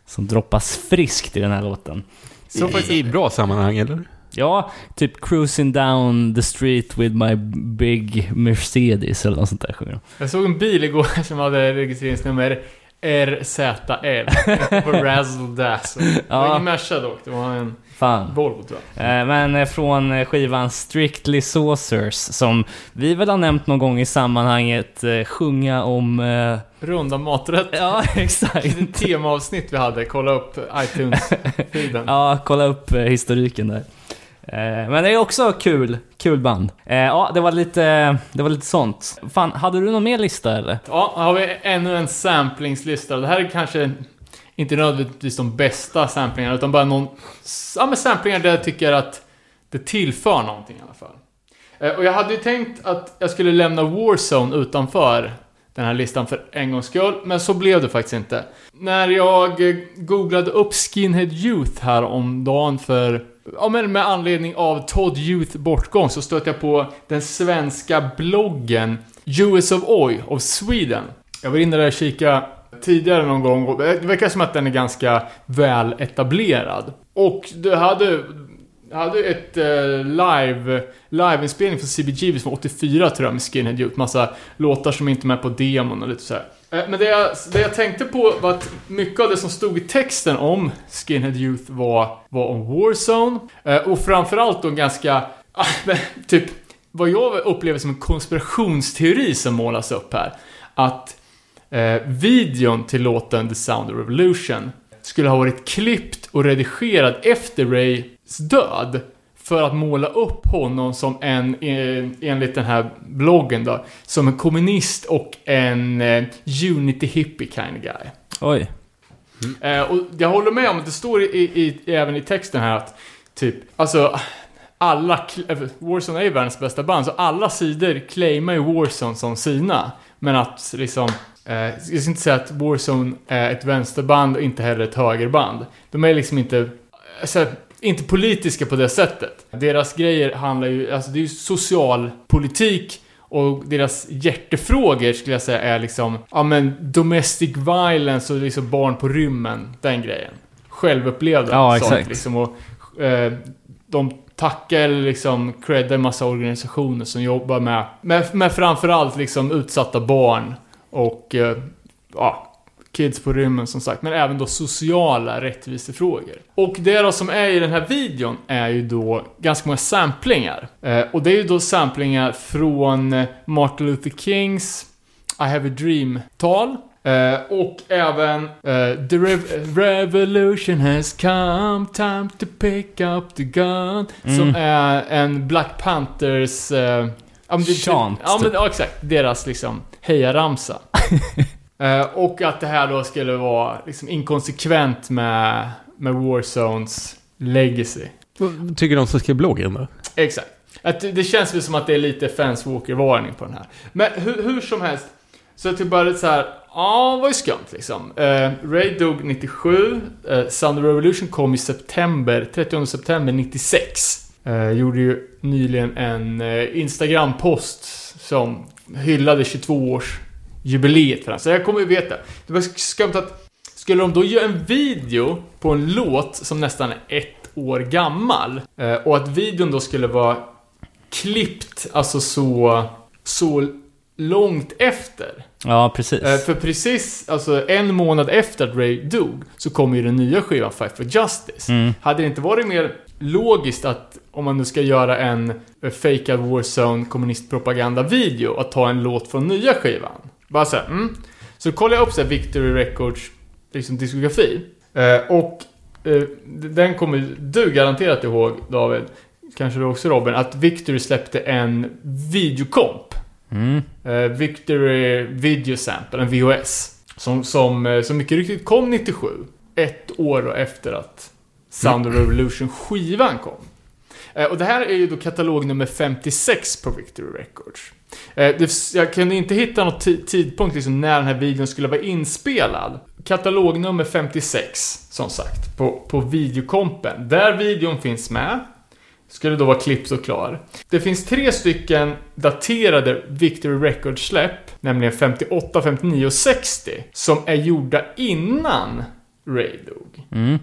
som droppas friskt i den här låten. Så faktiskt- I, I bra sammanhang, eller? Ja, typ cruising down the street with my big Mercedes eller något sånt där sjunger. Jag såg en bil igår som hade registreringsnummer RZL. på Razzle Dazzle. Det var Ja. ingen Merca dock, det var en Fan. Volvo tror jag. Eh, Men eh, från eh, skivan Strictly Saucers, som vi väl har nämnt någon gång i sammanhanget, eh, sjunga om... eh, Runda maträtter. Ja, exakt. temaavsnitt vi hade, kolla upp iTunes-feeden. Ja, kolla upp historiken där. Eh, men det är också kul, kul band. Eh, ja, det var lite, det var lite sånt. Fan, hade du någon mer lista eller? Ja, här har vi ännu en samplingslista. Det här är kanske inte nödvändigtvis de bästa samplingarna, utan bara någon... Ja, men samplingar där jag tycker att det tillför någonting i alla fall. Eh, och jag hade ju tänkt att jag skulle lämna Warzone utanför den här listan för en gångs skull, men så blev det faktiskt inte. När jag googlade upp Skinhead Youth här om dagen för Ja men med anledning av Todd Youth bortgång så stötte jag på den svenska bloggen US of Oi of Sweden. Jag var inne där och kika tidigare någon gång och det verkar som att den är ganska väl etablerad. Och du hade, hade ett eh, live, liveinspelning från CBGB från 84 tror jag med Skinhead Youth. Massa låtar som inte är med på demon och lite så här. Eh, men det jag, det jag tänkte på var att mycket av det som stod i texten om Skinhead Youth var, var om Warzone. Eh, och framförallt då ganska, ah, typ, vad jag upplever som en konspirationsteori som målas upp här. Att eh, videon till låten The Sound of Revolution skulle ha varit klippt och redigerad efter Rays död. För att måla upp honom som en, eh, enligt den här bloggen då, som en kommunist och en eh, unity hippie kind of guy. Oj. Eh, och jag håller med om att det står i, i, även i texten här att typ, alltså alla, Warzone är ju världens bästa band, så alla sidor claimar ju Warzone som sina. Men att liksom, eh, jag ska inte säga att Warzone är ett vänsterband och inte heller ett högerband. De är liksom inte, alltså, inte politiska på det sättet. Deras grejer handlar ju, alltså det är ju social politik och deras hjärtefrågor skulle jag säga är liksom, ja men domestic violence och liksom barn på rymmen, den grejen. Självupplevda Ja, sånt exakt. liksom. Och, eh, de tackar eller liksom creddar en massa organisationer som jobbar med, med, med framförallt liksom utsatta barn och eh, ja, kids på rymmen som sagt, men även då sociala rättvisefrågor. Och det då som är i den här videon är ju då ganska många samplingar. Eh, och det är ju då samplingar från Martin Luther Kings I have a dream-tal. Eh, och även eh, The rev- revolution has come, time to pick up the gun. Som är en Black Panthers... Eh, Chant, ja, men, typ. ja, exakt. Deras liksom hejaramsa. Eh, och att det här då skulle vara liksom inkonsekvent med, med Warzones legacy. Vad Tycker de som skrev bloggen då? Exakt. Att det känns väl som att det är lite Fans Walker-varning på den här. Men hur, hur som helst, så att det började så här, ja, vad är skumt liksom. Eh, Ray dog 97, eh, Sound of Revolution kom i september, 30 september 96. Eh, gjorde ju nyligen en eh, Instagram-post som hyllade 22-års jubileet för den. Så jag kommer ju veta. Det var skumt att, skulle de då göra en video på en låt som nästan är ett år gammal eh, och att videon då skulle vara klippt, alltså så, så långt efter. Ja, precis. Eh, för precis, alltså en månad efter att Ray dog, så kom ju den nya skivan Fight for Justice. Mm. Hade det inte varit mer logiskt att, om man nu ska göra en eh, fejkad Warzone kommunistpropaganda-video, att ta en låt från nya skivan? Bara såhär, mm. Så kollade jag upp såhär Victory Records liksom diskografi. Eh, och eh, den kommer du garanterat ihåg, David. Kanske du också Robin, att Victory släppte en videokomp. Mm. Eh, Victory Video Sample, en VHS. Som, som, eh, som mycket riktigt kom 97. Ett år efter att Sound of Revolution skivan kom. Eh, och det här är ju då katalog nummer 56 på Victory Records. Eh, jag kunde inte hitta någon tidpunkt liksom när den här videon skulle vara inspelad. Katalog nummer 56, som sagt, på, på videokompen. Där videon finns med. Skulle då vara klippt och klar. Det finns tre stycken daterade Victory Records-släpp, nämligen 58, 59 och 60, som är gjorda innan Ray dog. Mm.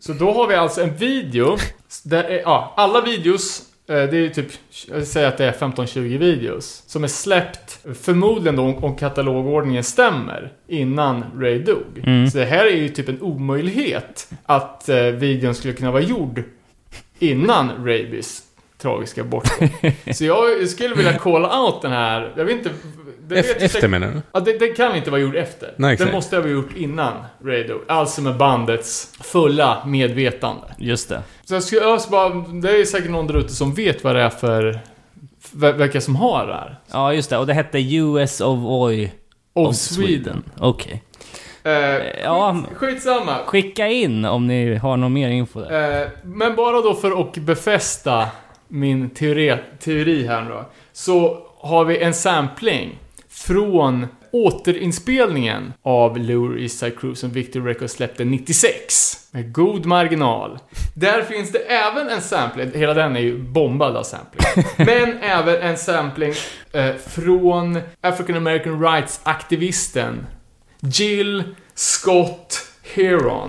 Så då har vi alltså en video, där är, ja, alla videos, eh, det är typ, jag säger att det är 15-20 videos, som är släppt, förmodligen då om, katalogordningen stämmer, innan Ray dog. Mm. Så det här är ju typ en omöjlighet att eh, videon skulle kunna vara gjord innan Rabies tragiska bortgång. Så jag skulle vilja calla out den här, jag vet inte... Det vet efter säkert- menar du? Ja, det, det kan inte vara gjord efter. Nej, exakt. den måste ha gjort innan Ray dog. Alltså med bandets fulla medvetande. Just det. Så jag skulle jag ska bara, det är säkert någon där ute som vet vad det är för... Vilka som har det här. Ja, just det. Och det hette US of Oy Of, of Sweden. Okej. Eh, ja. skit, skitsamma. Skicka in om ni har någon mer info där. Eh, men bara då för att befästa min teori, teori här då. Så har vi en sampling från återinspelningen av Lower East Side Cruise som Victor Records släppte 96. Med god marginal. Där finns det även en sampling, hela den är ju bombad av sampling. Men även en sampling eh, från African American Rights-aktivisten Jill Scott Heron.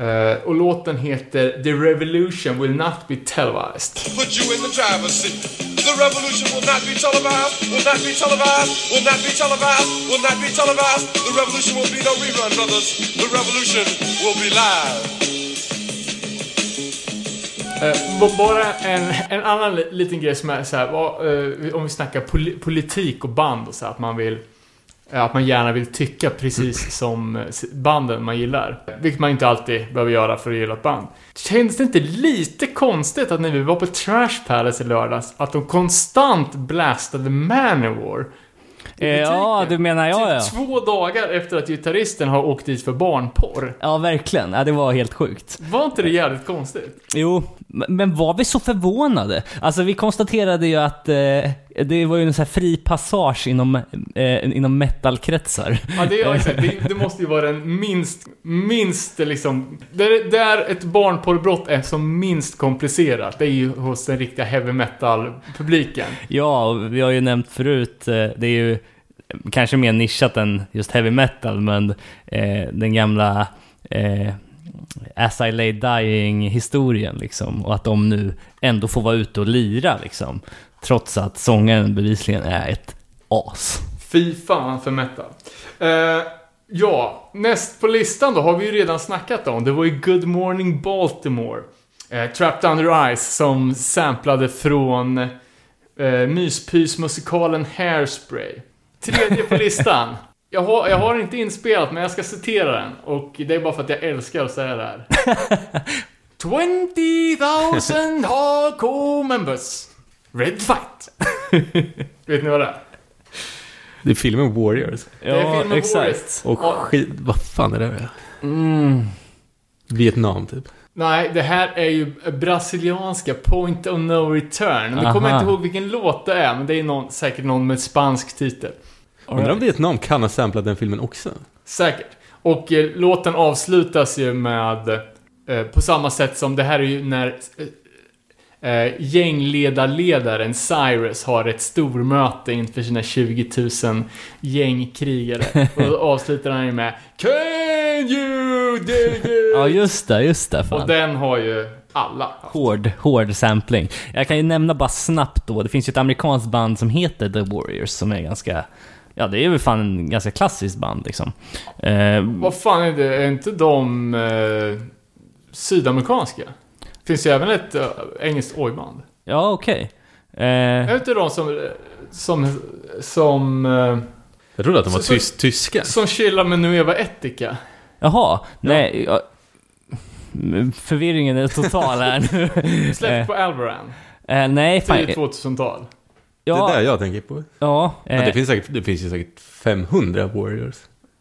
Eh, och låten heter The Revolution Will Not Be Televised. Put you in the driver's seat. The revolution will not be televised, will not be televised, will not be televised, will not be televised. The revolution will be no rerun, brothers. The revolution will be live. Eh, bara en, en annan li- liten grej som är så här, eh, om vi snackar poli- politik och band och så här, att man vill att man gärna vill tycka precis som eh, banden man gillar. Vilket man inte alltid behöver göra för att gilla ett band. Känns det inte lite konstigt att när vi var på Trash Palace i lördags, att de konstant blastade Manowar? Eh, ja, du menar jag, typ ja. två dagar efter att gitarristen har åkt dit för barnporr. Ja, verkligen. Ja, det var helt sjukt. Var inte det jävligt konstigt? Jo, men var vi så förvånade? Alltså vi konstaterade ju att eh, det var ju en sån här fri passage inom, eh, inom metalkretsar. Ja, det, är, exakt. det, det måste ju vara den minst, minst liksom... Där, där ett barnporrbrott är som minst komplicerat, det är ju hos den riktiga heavy metal-publiken. Ja, vi har ju nämnt förut, eh, det är ju kanske mer nischat än just heavy metal, men eh, den gamla eh, As I Lay Dying-historien liksom. Och att de nu ändå får vara ute och lira liksom. Trots att sångaren bevisligen är ett as. Fy fan för metal. Eh, ja, näst på listan då har vi ju redan snackat om. Det var ju Good Morning Baltimore. Eh, Trapped Under Ice som samplade från eh, myspysmusikalen Hairspray. Tredje på listan. Jag har, jag har inte inspelat, men jag ska citera den. Och det är bara för att jag älskar att säga det här. 20,000 hardcore members. Red Fight. Vet ni vad det är? Det är filmen Warriors. Det är filmen exakt. Warriors. Och Ja. skit, vad fan är det? Mm. Vietnam typ. Nej, det här är ju brasilianska Point of No Return. Nu kommer jag inte ihåg vilken låt det är, men det är någon, säkert någon med spansk titel. Undrar om Vietnam kan ha samplat den filmen också? Säkert. Och eh, låten avslutas ju med, eh, på samma sätt som det här är ju när eh, gängledarledaren Cyrus har ett stormöte inför sina 20 000 gängkrigare. Och då avslutar han ju med Can you dig it? Ja, just det, just det. Fan. Och den har ju alla. Hård, hård sampling. Jag kan ju nämna bara snabbt då, det finns ju ett amerikanskt band som heter The Warriors som är ganska... Ja, det är väl fan en ganska klassiskt band liksom. Eh, Vad fan är det? Är inte de eh, sydamerikanska? Finns ju även ett eh, engelskt ojband. ja, okej. Eh, Är det inte de som... Som... Som... Eh, Jag trodde att de var Så- så- tys tyska. som chillar med Nueva Etica. Jaha, nej. Ja. Förvirringen är total här nu. Släppt Eh, på Alvaran. eh, nej, fan. Tidigt 2000-tal. Det är Ja, det jag tänker på. ja. Men eh, det, finns säkert, det finns ju säkert 500 Warriors.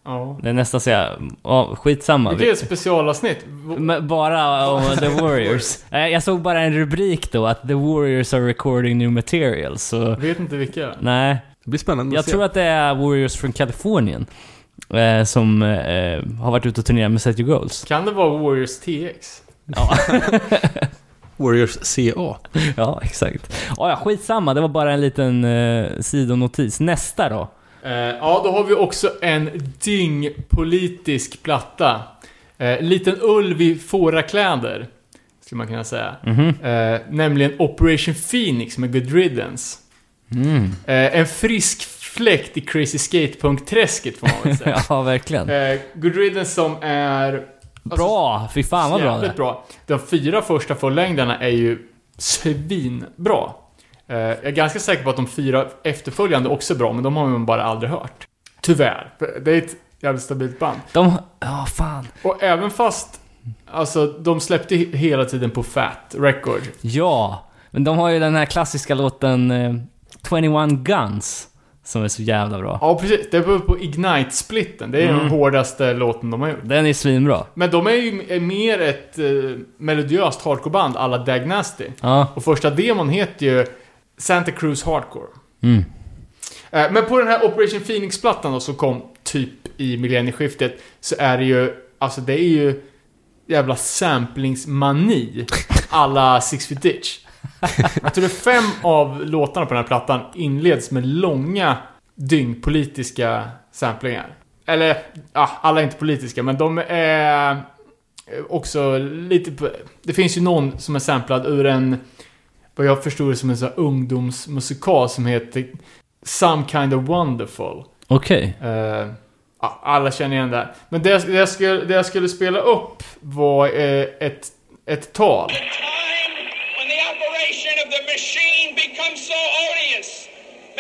Ja. det är nästan så jag... Ja, skitsamma. Det är ett specialavsnitt. Men Bara om The Warriors. Jag såg bara en rubrik då, att The Warriors are recording new material, så... Jag vet inte vilka. Nej. Det blir spännande Jag att se. tror att det är Warriors från Kalifornien. Eh, som eh, har varit ute och turnerat med Set Your Goals. Kan det vara Warriors TX? Ja, Warriors CA. ja exakt. Oh, ja, skitsamma, det var bara en liten eh, sidonotis. Nästa då? Eh, ja, då har vi också en dyngpolitisk platta. Eh, liten ulv i fårakläder. Skulle man kunna säga. Mhm. Eh, nämligen Operation Phoenix med Good Riddance. Mm. Eh, en frisk fläkt i Crazy Skate-punk-träsket får man väl säga. ja, verkligen. eh, Good Riddance som är... Bra! Fy fan vad bra det är. bra. De fyra första fullängdarna är ju svinbra. Eh, jag är ganska säker på att de fyra efterföljande också är bra, men de har man bara aldrig hört. Tyvärr. Det är ett jävligt stabilt band. De... Ja, fan. Och även fast... Alltså, de släppte he- hela tiden på Fat Record. Ja, men de har ju den här klassiska låten eh, 21 Guns. Som är så jävla bra. Ja, precis. Det var på Ignite-splitten. Det är Mm. den hårdaste låten de har gjort. Den är svinbra. Men de är ju är mer ett eh, melodiöst hardcoreband alla Dag Nasty. Ja. Och första demon heter ju Santa Cruz Hardcore. Mm. Eh, Men på den här Operation Phoenix-plattan då, som kom typ i millennieskiftet, så är det ju, alltså det är ju jävla samplingsmani alla Six Feet Ditch. Jag tror det är fem av låtarna på den här plattan inleds med långa dyngpolitiska samplingar. Eller, ja, alla är inte politiska, men de är också lite Det finns ju någon som är samplad ur en, vad jag förstår det som en sån här ungdomsmusikal som heter Some Kind of Wonderful. Okej. Eh, ja, alla känner igen det. Men det, jag- det, jag skulle, det jag skulle spela upp var eh, ett, ett tal. time when the operation of the machine becomes so odious,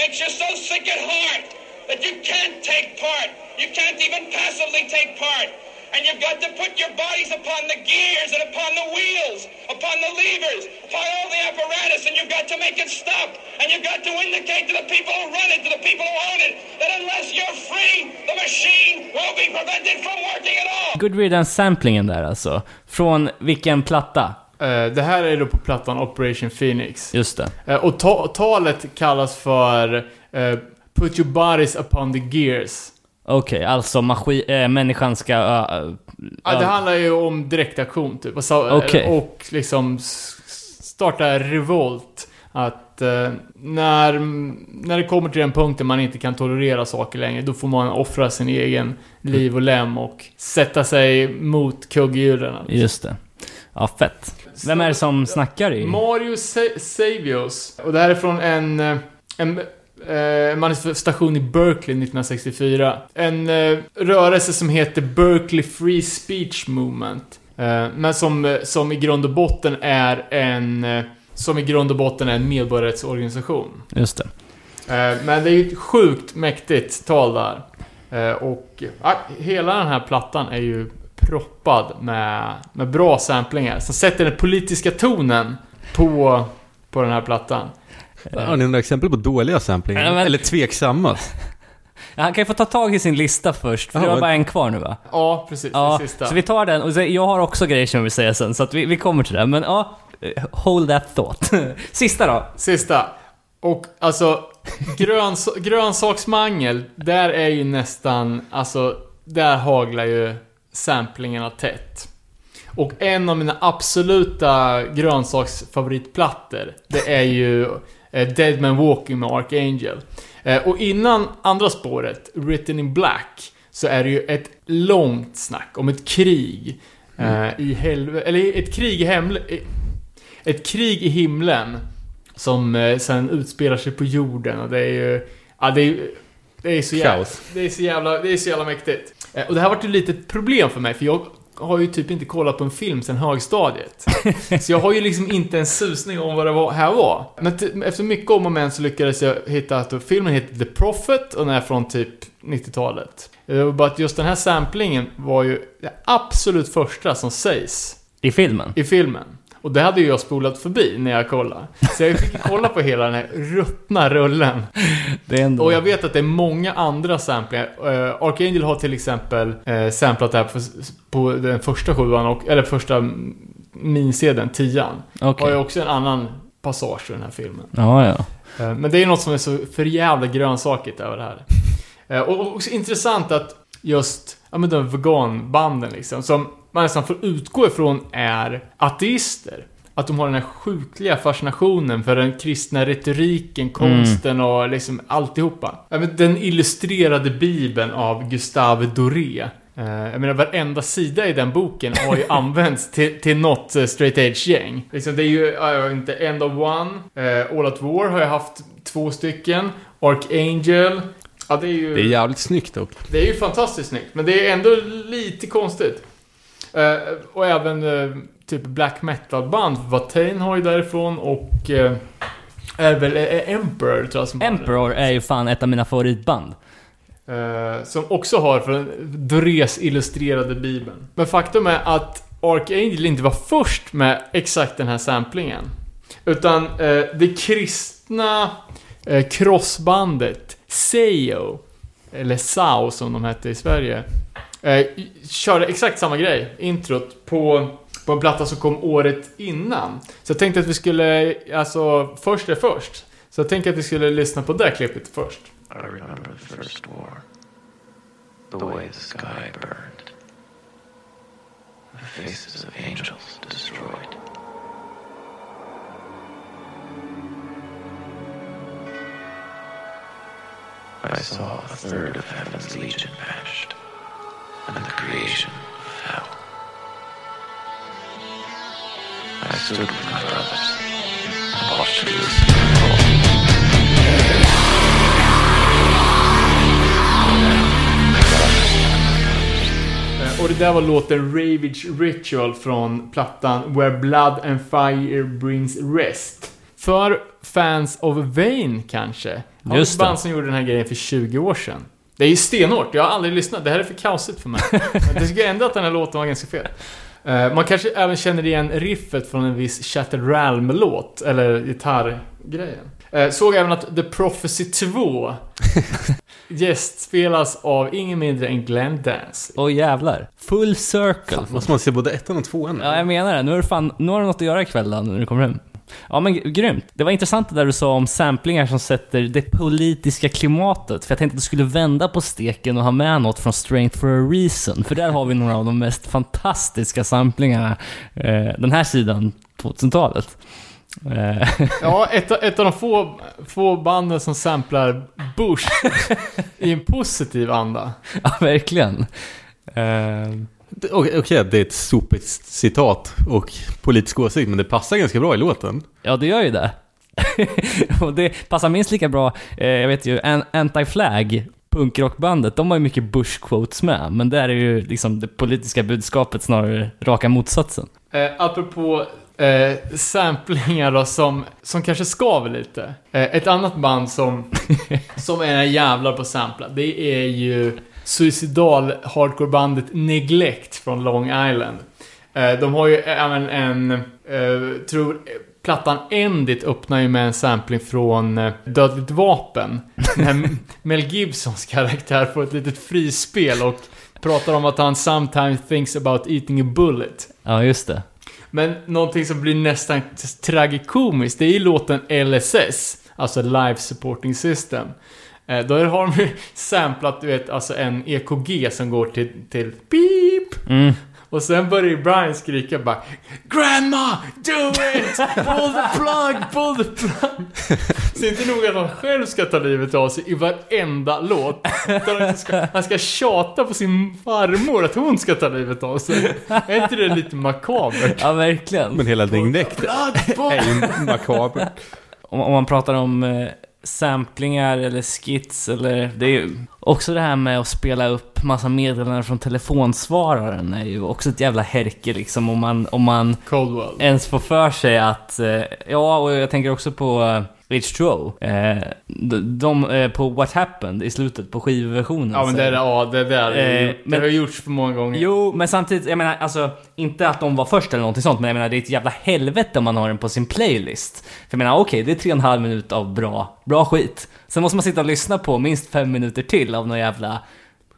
makes you so sick at heart that you can't take part. You can't even passively take part. And you've got to put your bodies upon the gears and upon the wheels, upon the levers, upon all the apparatus, and you've got to make it stop. And you've got to indicate to the people who run it, to the people who own it, that unless you're free, the machine will be prevented from working at all. Good Riddance-samplingen där alltså. Från vilken platta? Eh, det här är då på plattan Operation Phoenix. Just det. Eh, och ta, talet kallas för eh, Put your bodies upon the gears. Okej, alltså maskin, äh, människan ska... ö- ö- Ja, det handlar ju om direktaktion typ. Och, så, Okej. och liksom starta revolt. Att när, när det kommer till den punkten man inte kan tolerera saker längre, då får man offra sin egen liv och lem och sätta sig mot kugghjulen. Just det. Ja, fett. Vem är det som snackar i? Mario Sa- Savios. Och det här är från en, en eh, manifestation i Berkeley 1964. En eh, rörelse som heter Berkeley Free Speech Movement. Eh, men som, eh, som i grund och botten är en eh, som i grund och botten är en medborgarrättsorganisation. Just det. Eh, Men det är ju ett sjukt mäktigt tal där. Och ja, hela den här plattan är ju proppad med, med bra samplingar som sätter den politiska tonen på på den här plattan. Har ni några exempel på dåliga samplingar? Ja, men- Eller tveksamma? Ja, Han kan ju få ta tag i sin lista först, för du har men- bara en kvar nu va? Ja, precis. Ja, det sista. så vi tar den. Och så, jag har också grejer som jag vill säga sen, så att vi, vi kommer till det. Men ja, eh, hold that thought. Sista då? Sista. Och alltså, gröns grönsaksmangel, där är ju nästan, alltså, där haglar ju samplingarna tätt. Och en av mina absoluta grönsaksfavoritplattor, det är ju eh, Dead Man Walking med Archangel. Eh, och innan andra spåret, Written in Black, så är det ju ett långt snack om ett krig eh, i helvete, eller ett krig i hemle, ett krig i himlen som sen utspelar sig på jorden och det är ju... Ja, det är, det är så jävla... Det är så jävla, det är så jävla mäktigt. Och det här var ju lite ett problem för mig, för jag har ju typ inte kollat på en film sen högstadiet. så jag har ju liksom inte en susning om vad det var, här var. Men efter mycket om och men så lyckades jag hitta att filmen heter The Prophet och den är från typ 90-talet. Det var bara att just den här samplingen var ju det absolut första som sägs I filmen? i filmen. Och det hade jag spolat förbi när jag kollade. Så jag fick kolla på hela den här ruttna rullen. Ändå... Och jag vet att det är många andra samplingar. Uh, Archangel har till exempel uh, samplat det här på, på den första sjuan, och, eller första minsedeln, tian. Okej. Har ju också en annan passage i den här filmen. Ja, ja. Eh, Men det är något som är så för jävla grönsakigt över det här. Och också intressant att just, ja men de veganbanden liksom, som man nästan får utgå ifrån är ateister. Att de har den här sjukliga fascinationen för den kristna retoriken, konsten och liksom alltihopa. Den illustrerade bibeln av Gustave Doré. Eh, Jag menar, varenda sida i den boken har ju använts till, till något eh, straight edge-gäng. Liksom, det är ju, ja, jag vet inte, End of One, eh, All at War har jag haft två stycken, Archangel. Ja, det är ju... Det är jävligt snyggt dock. Det är ju fantastiskt snyggt, men det är ändå lite konstigt. Eh, och även eh, typ black metal-band, Watain har ju därifrån och eh, är väl eh, Emperor tror jag som. Emperor är ju fan ett av mina favoritband. Eh, som också har för Dorés illustrerade bibeln. Men faktum är att Archangel inte var först med exakt den här samplingen. Utan eh, det kristna eh, crossbandet Seo, eller Sao som de hette i Sverige, eh, körde exakt samma grej, introt, på, på en platta som kom året innan. Så jag tänkte att vi skulle, alltså, först är först. Så jag tänkte att vi skulle lyssna på det klippet först. I remember the first war. The way the sky burned. The faces of angels destroyed. I saw a third of heaven's legion vanished, and the creation of hell. I stood with my brothers and watched the fall. Eh, Och det där var låten Ravage Ritual från plattan Where Blood and Fire Brings Rest. För fans of Vain kanske. Just det. band som gjorde den här grejen för 20 år sedan. Det är ju stenhårt, jag har aldrig lyssnat. Det här är för kaosigt för mig. Men jag tycker ändå att den här låten var ganska fet. Eh, Man kanske även känner igen riffet från en viss Shattered Realm-låt, eller gitarrgrejen. Eh, Såg även att The Prophecy 2 gästspelas av ingen mindre än Glenn Dance. Åh jävlar. Full circle. Måste man se både ettan och tvåan? Ja, jag menar det. Nu, är det fan, nu har du något att göra ikväll då, när du kommer hem. Ja, men grymt. Det var intressant det där du sa om samplingar som sätter det politiska klimatet. För jag tänkte att du skulle vända på steken och ha med något från Strength for a Reason. För där har vi några av de mest fantastiska samplingarna eh, den här sidan 2000-talet. Eh, Ja, ett, ett av de få, få banden som samplar Bush i en positiv anda. ja, verkligen. Eh, Okej, okej, det är ett sopigt citat och politisk åsikt, men det passar ganska bra i låten. Ja, det gör ju det. och det passar minst lika bra, eh, jag vet ju, An- Anti-Flag, punkrockbandet, de har ju mycket Bush-quotes med, men där är ju liksom det politiska budskapet snarare raka motsatsen. Eh, apropå eh, samplingar då som, som kanske skaver lite. Eh, ett annat band som, som är jävlar på sampla, det är ju suicidal hardcorebandet Neglect från Long Island. Eh, de har ju även en, eh, tror, plattan Endit öppnar ju med en sampling från eh, Dödligt Vapen. När Mel Gibsons karaktär får ett litet frispel och pratar om att han sometimes thinks about eating a bullet. Ja, just det. Men någonting som blir nästan tragikomiskt, det är ju låten LSS, alltså Life Supporting System. Eh, Då har de ju samplat, du vet, alltså en EKG som går till, till beep. Mm. Och sen börjar ju Brian skrika bara Grandma, do it! Pull the plug, pull the plug! Så inte nog att han själv ska ta livet av sig i varenda låt. Utan han ska, han ska tjata på sin farmor att hon ska ta livet av sig. Är inte det lite makabert? Ja, verkligen. Men hela Ding Däck är ju makabert. Om, om man pratar om eh, samplingar eller skits eller... Det är ju också det här med att spela upp massa meddelanden från telefonsvararen är ju också ett jävla härke liksom om man, om man Coldwell. ens får för sig att... Eh, ja, och jag tänker också på eh, H2O. Eh, de, de eh, på What Happened i slutet på skivversionen. Ja men det, är- ja, det där, Eh, det men- har gjorts för många gånger. Jo, men samtidigt, jag menar alltså, inte att de var först eller någonting sånt, men jag menar det är ett jävla helvete om man har den på sin playlist. För jag menar, okej, det är tre och en halv minut av bra, bra skit. Sen måste man sitta och lyssna på minst fem minuter till av någon jävla,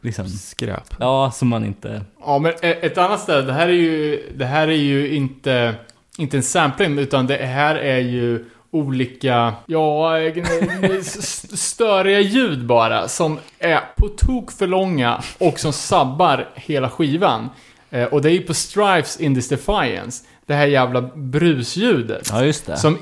liksom, Skräp. ja, som man inte... Ja, men e- ett annat ställe, det här är ju, det här är ju inte, inte en sampling, utan det här är ju olika, ja, eh, störiga ljud bara, som är på tok för långa och som sabbar hela skivan. Eh, Och det är ju på Stripes in this Defiance, det här jävla brusljudet. Ja, just det. Som,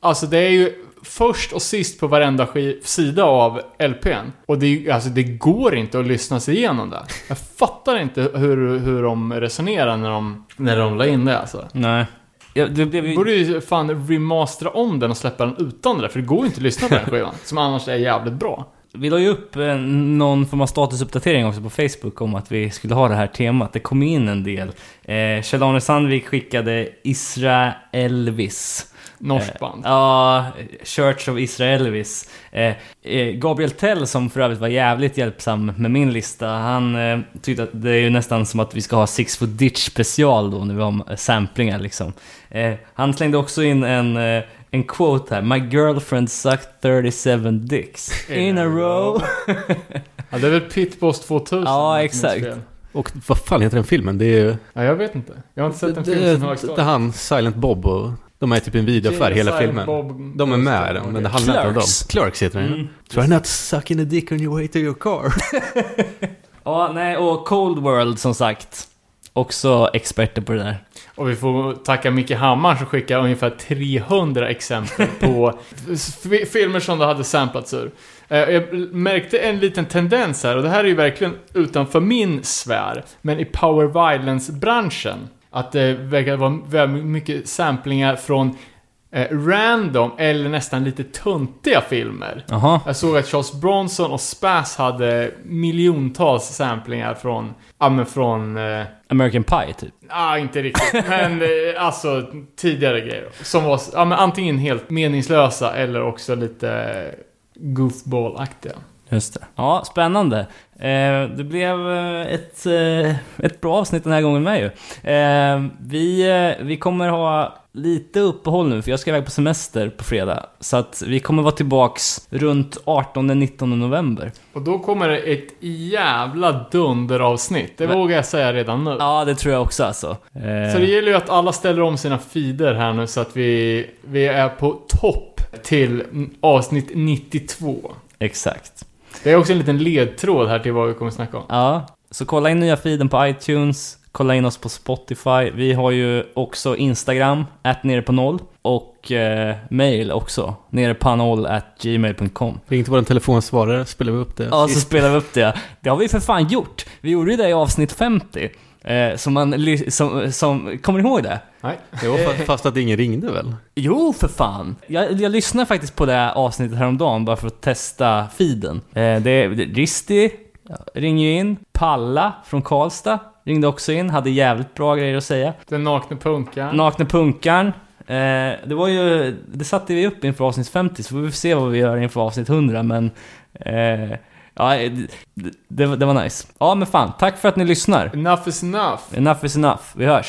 alltså det är ju först och sist på varenda sida av LPn. Och det, alltså det går inte att lyssna sig igenom det. Jag fattar inte hur, hur de resonerar när de, när de la in det alltså. Nej. Ja, det blev ju... borde ju fan remastera om den och släppa den utan det där, för det går ju inte att lyssna på den skivan. som annars är jävligt bra. Vi la ju upp eh, någon form av statusuppdatering också på Facebook om att vi skulle ha det här temat. Det kom in en del. Eh, Kjell-Arne Sandvik skickade Isra Elvis. Norskt band. Ja, Church of Israelvis. Eh, eh, Gabriel Tell, som för övrigt var jävligt hjälpsam med min lista, han eh, tyckte att det är ju nästan som att vi ska ha Six Foot Ditch special då, när vi har eh, samplingar liksom. Eh, han slängde också in en, eh, en quote här. My girlfriend sucked 37 dicks in a row. Ja, det är väl Pitboss 2000? Ja, exakt. Och vad fan heter den filmen? Det är ju... Ja, jag vet inte. Jag har inte sett Det, en film det, sen det, högstadiet. det han, Silent Bob och... De är typ en videoaffär hela filmen. Bob- De är med den, men det handlar inte om dem. Clerks. Clerks heter den Mm. Try not sucking a dick on your way to your car. Ja, nej, och Cold World som sagt. Också experter på det där. Och vi får tacka Micke Hammar som skickar ungefär 300 exempel på filmer som det hade samplats ur. Eh, Jag märkte en liten tendens här, och det här är ju verkligen utanför min sfär, men i Power Violence-branschen. Att det verkar vara väldigt mycket samplingar från eh, random eller nästan lite töntiga filmer. Jaha. Jag såg att Charles Bronson och Spaz hade miljontals samplingar från, ja men från eh, American Pie, typ. Ja, inte riktigt. Men eh, alltså tidigare grejer. Som var ja, men antingen helt meningslösa eller också lite goofball-aktiga. Just det. Ja, spännande. Eh, det blev eh, ett, eh, ett bra avsnitt den här gången med ju. Eh, vi, eh, vi kommer ha lite uppehåll nu, för jag ska iväg på semester på fredag. Så att vi kommer vara tillbaks runt 18-19 november. Och då kommer det ett jävla dunderavsnitt. Det vågar jag säga redan nu. Ja, det tror jag också alltså. Eh, Så det gäller ju att alla ställer om sina feeder här nu så att vi, vi är på topp till avsnitt 92. Exakt. Det är också en liten ledtråd här till vad vi kommer snacka om. Ja, så kolla in nya feeden på iTunes, kolla in oss på Spotify. Vi har ju också Instagram, att nere på noll. Och eh, mail också, nere på noll at gmail.com. Ring till vår telefonsvarare, spelar vi upp det. Ja, så spelar vi upp det. Det har vi för fan gjort. Vi gjorde ju det i avsnitt 50. Eh, som man, som, som, kommer ni ihåg det? Nej. Jo, fa- fast att ingen ringde väl? Jo, för fan! Jag, jag lyssnade faktiskt på det här avsnittet häromdagen bara för att testa feeden. Eh, det, Risti ringer in. Palla från Karlstad ringde också in, hade jävligt bra grejer att säga. Den nakne punkaren. Nakne Punkarn. Eh, det var ju, det satte vi upp inför avsnitt 50, så får vi se vad vi gör inför avsnitt 100, men... Eh, ja, det, det, det var nice. Ja, men fan, tack för att ni lyssnar. Enough is enough. Enough is enough. Vi hörs.